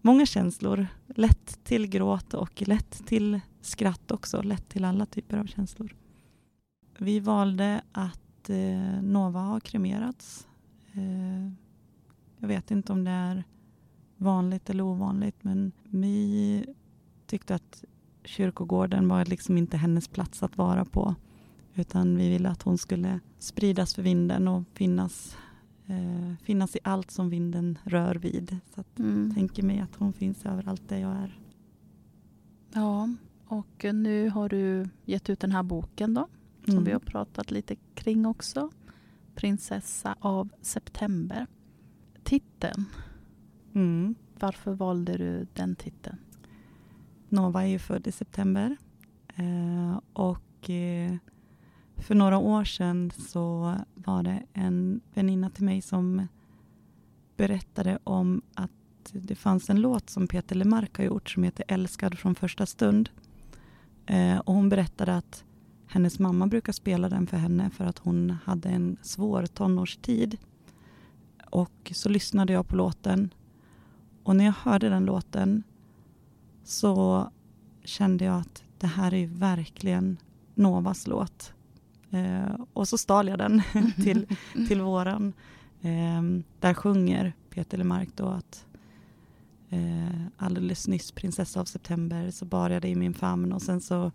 många känslor. Lätt till gråt och lätt till skratt också. Lätt till alla typer av känslor. Vi valde att eh, Nova har kremerats. Eh, jag vet inte om det är vanligt eller ovanligt men vi tyckte att kyrkogården var liksom inte hennes plats att vara på. Utan vi ville att hon skulle spridas för vinden och finnas eh, finnas i allt som vinden rör vid. Så att mm. jag tänker mig att hon finns överallt där jag är. Ja, och nu har du gett ut den här boken då, som mm. vi har pratat lite kring också. Prinsessa av september. Titeln. Mm. Varför valde du den titeln? Nova är ju född i september. Eh, och eh, för några år sedan så var det en väninna till mig som berättade om att det fanns en låt som Peter Lemark har gjort som heter Älskad från första stund. Eh, och hon berättade att hennes mamma brukar spela den för henne för att hon hade en svår tonårstid. Och så lyssnade jag på låten och när jag hörde den låten så kände jag att det här är verkligen Novas låt. Eh, och så stal jag den till, till våran. Eh, där sjunger Peter Lemark då att eh, alldeles nyss prinsessa av september så bar jag dig i min famn och sen så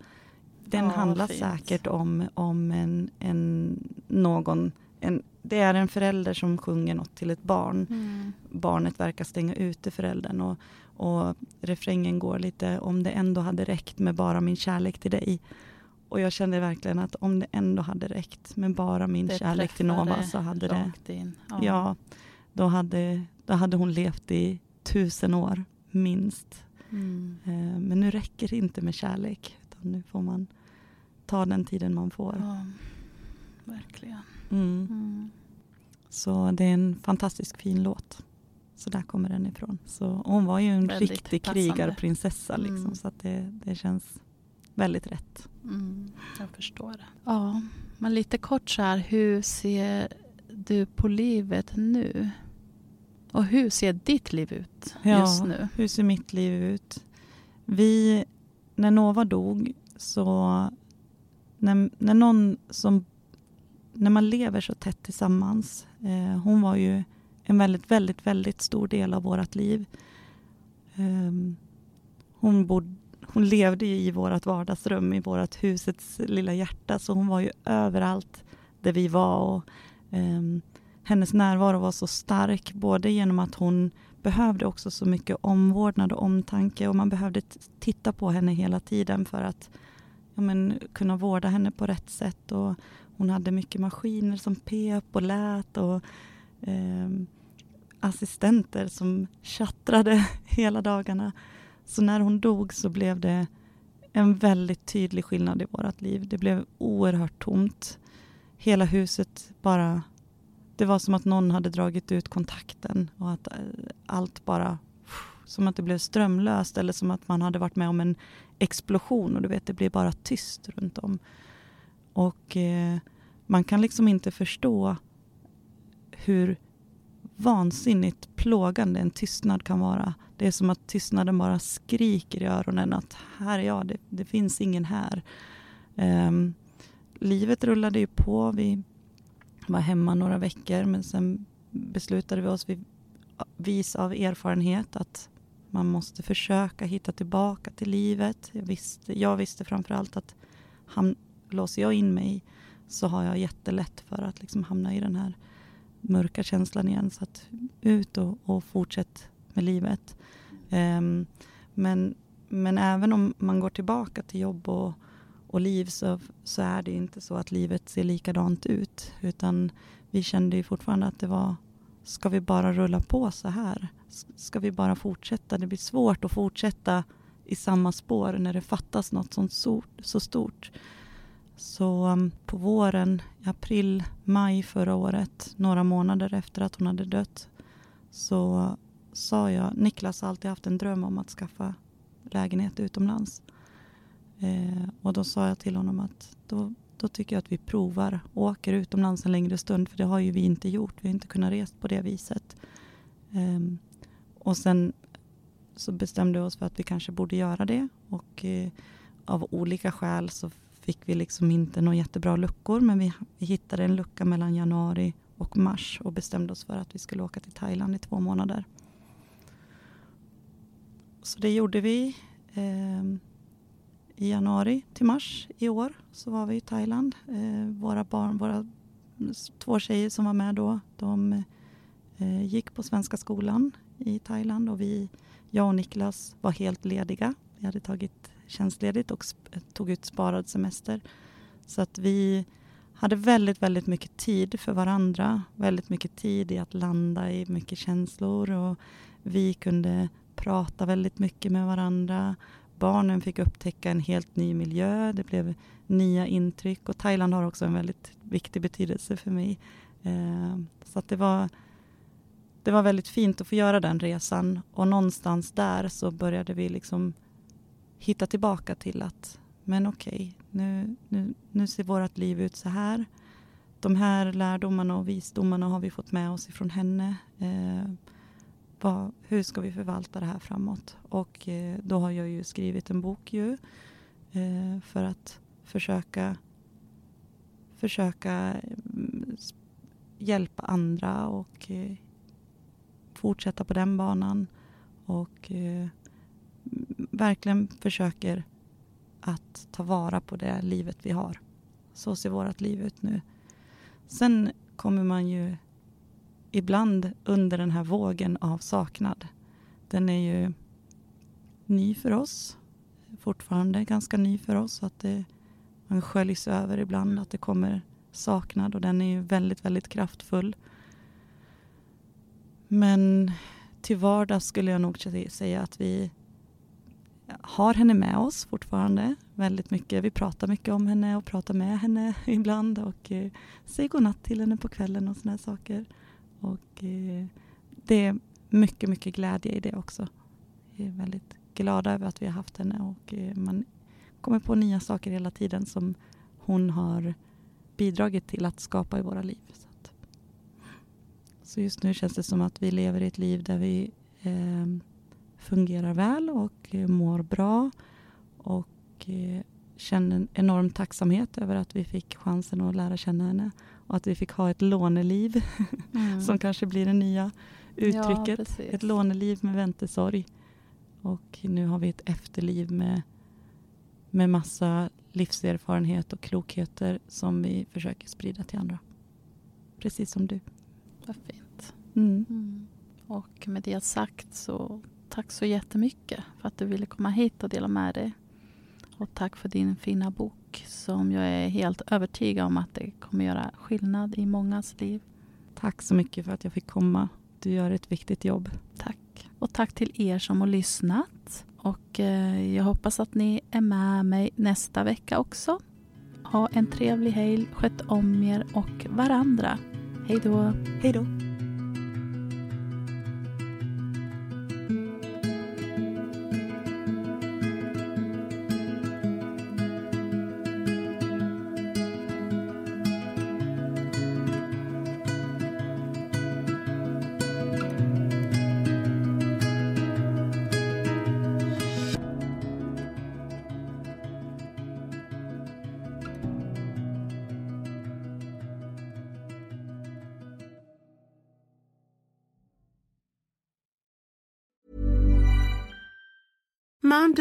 den oh, handlar fint. säkert om, om en, en någon en, det är en förälder som sjunger något till ett barn. Mm. Barnet verkar stänga ute föräldern och, och refrängen går lite om det ändå hade räckt med bara min kärlek till dig. Och jag kände verkligen att om det ändå hade räckt med bara min det kärlek till Nova så hade det... Ja. ja, då hade, då hade hon levt i tusen år, minst. Mm. Eh, men nu räcker det inte med kärlek. Utan nu får man ta den tiden man får. Ja, verkligen. Mm. Mm. Så det är en fantastiskt fin låt. Så där kommer den ifrån. Så, hon var ju en Väldigt riktig passande. krigarprinsessa. Liksom, mm. Så att det, det känns väldigt rätt. Mm, jag förstår det. Ja, men lite kort så här, hur ser du på livet nu? Och hur ser ditt liv ut ja, just nu? hur ser mitt liv ut? Vi, när Nova dog så när, när någon som när man lever så tätt tillsammans. Eh, hon var ju en väldigt, väldigt, väldigt stor del av vårt liv. Eh, hon bod, hon levde ju i vårt vardagsrum, i vårt husets lilla hjärta, så hon var ju överallt där vi var. Och, eh, hennes närvaro var så stark, både genom att hon behövde också så mycket omvårdnad och omtanke och man behövde titta på henne hela tiden för att ja, men, kunna vårda henne på rätt sätt. Och hon hade mycket maskiner som pep och lät och eh, assistenter som tjattrade hela dagarna. Så när hon dog så blev det en väldigt tydlig skillnad i vårt liv. Det blev oerhört tomt. Hela huset bara det var som att någon hade dragit ut kontakten och att eh, allt bara som att det blev strömlöst eller som att man hade varit med om en explosion och du vet, det blir bara tyst runt om. Och eh, man kan liksom inte förstå hur vansinnigt plågande en tystnad kan vara. Det är som att tystnaden bara skriker i öronen att här är jag, det, det finns ingen här. Um, livet rullade ju på. Vi var hemma några veckor men sen beslutade vi oss vis av erfarenhet att man måste försöka hitta tillbaka till livet. Jag visste, jag visste framförallt att ham, låser jag in mig så har jag jättelätt för att liksom hamna i den här mörka känslan igen. Så att ut och, och fortsätt med livet. Um, men, men även om man går tillbaka till jobb och, och liv så, så är det inte så att livet ser likadant ut. Utan vi kände ju fortfarande att det var, ska vi bara rulla på så här? Ska vi bara fortsätta? Det blir svårt att fortsätta i samma spår när det fattas något sånt så, så stort. Så um, på våren, i april, maj förra året, några månader efter att hon hade dött, så sa jag, Niklas har alltid haft en dröm om att skaffa lägenhet utomlands. Eh, och då sa jag till honom att då, då tycker jag att vi provar och åker utomlands en längre stund, för det har ju vi inte gjort. Vi har inte kunnat resa på det viset. Um, och sen så bestämde vi oss för att vi kanske borde göra det och uh, av olika skäl så fick vi liksom inte några jättebra luckor men vi, vi hittade en lucka mellan januari och mars och bestämde oss för att vi skulle åka till Thailand i två månader. Så det gjorde vi. Um, i januari till mars i år så var vi i Thailand. Eh, våra barn, våra två tjejer som var med då, de eh, gick på Svenska skolan i Thailand och vi, jag och Niklas var helt lediga. Vi hade tagit tjänstledigt och tog ut sparad semester. Så att vi hade väldigt, väldigt mycket tid för varandra. Väldigt mycket tid i att landa i mycket känslor och vi kunde prata väldigt mycket med varandra. Barnen fick upptäcka en helt ny miljö. Det blev nya intryck och Thailand har också en väldigt viktig betydelse för mig. Eh, så att det var det var väldigt fint att få göra den resan och någonstans där så började vi liksom hitta tillbaka till att men okej, okay, nu, nu, nu ser vårt liv ut så här. De här lärdomarna och visdomarna har vi fått med oss ifrån henne. Eh, vad, hur ska vi förvalta det här framåt? Och eh, då har jag ju skrivit en bok ju eh, för att försöka försöka mm, hjälpa andra och eh, fortsätta på den banan. Och eh, verkligen försöker att ta vara på det livet vi har. Så ser vårt liv ut nu. Sen kommer man ju ibland under den här vågen av saknad. Den är ju ny för oss. Fortfarande ganska ny för oss. Att det, man sköljs över ibland. Att det kommer saknad och den är ju väldigt, väldigt kraftfull. Men till vardags skulle jag nog säga att vi har henne med oss fortfarande väldigt mycket. Vi pratar mycket om henne och pratar med henne ibland och eh, säger godnatt till henne på kvällen och sådana saker. Och eh, det är mycket, mycket glädje i det också. Vi är väldigt glada över att vi har haft henne och eh, man kommer på nya saker hela tiden som hon har bidragit till att skapa i våra liv. Så, att, så just nu känns det som att vi lever i ett liv där vi eh, fungerar väl och eh, mår bra och eh, känner en enorm tacksamhet över att vi fick chansen att lära känna henne och att vi fick ha ett låneliv mm. som kanske blir det nya uttrycket. Ja, ett låneliv med väntesorg. Och nu har vi ett efterliv med, med massa livserfarenhet och klokheter som vi försöker sprida till andra. Precis som du. Vad fint. Mm. Mm. Och med det sagt så tack så jättemycket för att du ville komma hit och dela med dig. Och tack för din fina bok som jag är helt övertygad om att det kommer göra skillnad i mångas liv. Tack så mycket för att jag fick komma. Du gör ett viktigt jobb. Tack. Och tack till er som har lyssnat. Och eh, jag hoppas att ni är med mig nästa vecka också. Ha en trevlig helg, sköt om er och varandra. Hej då. Hej då.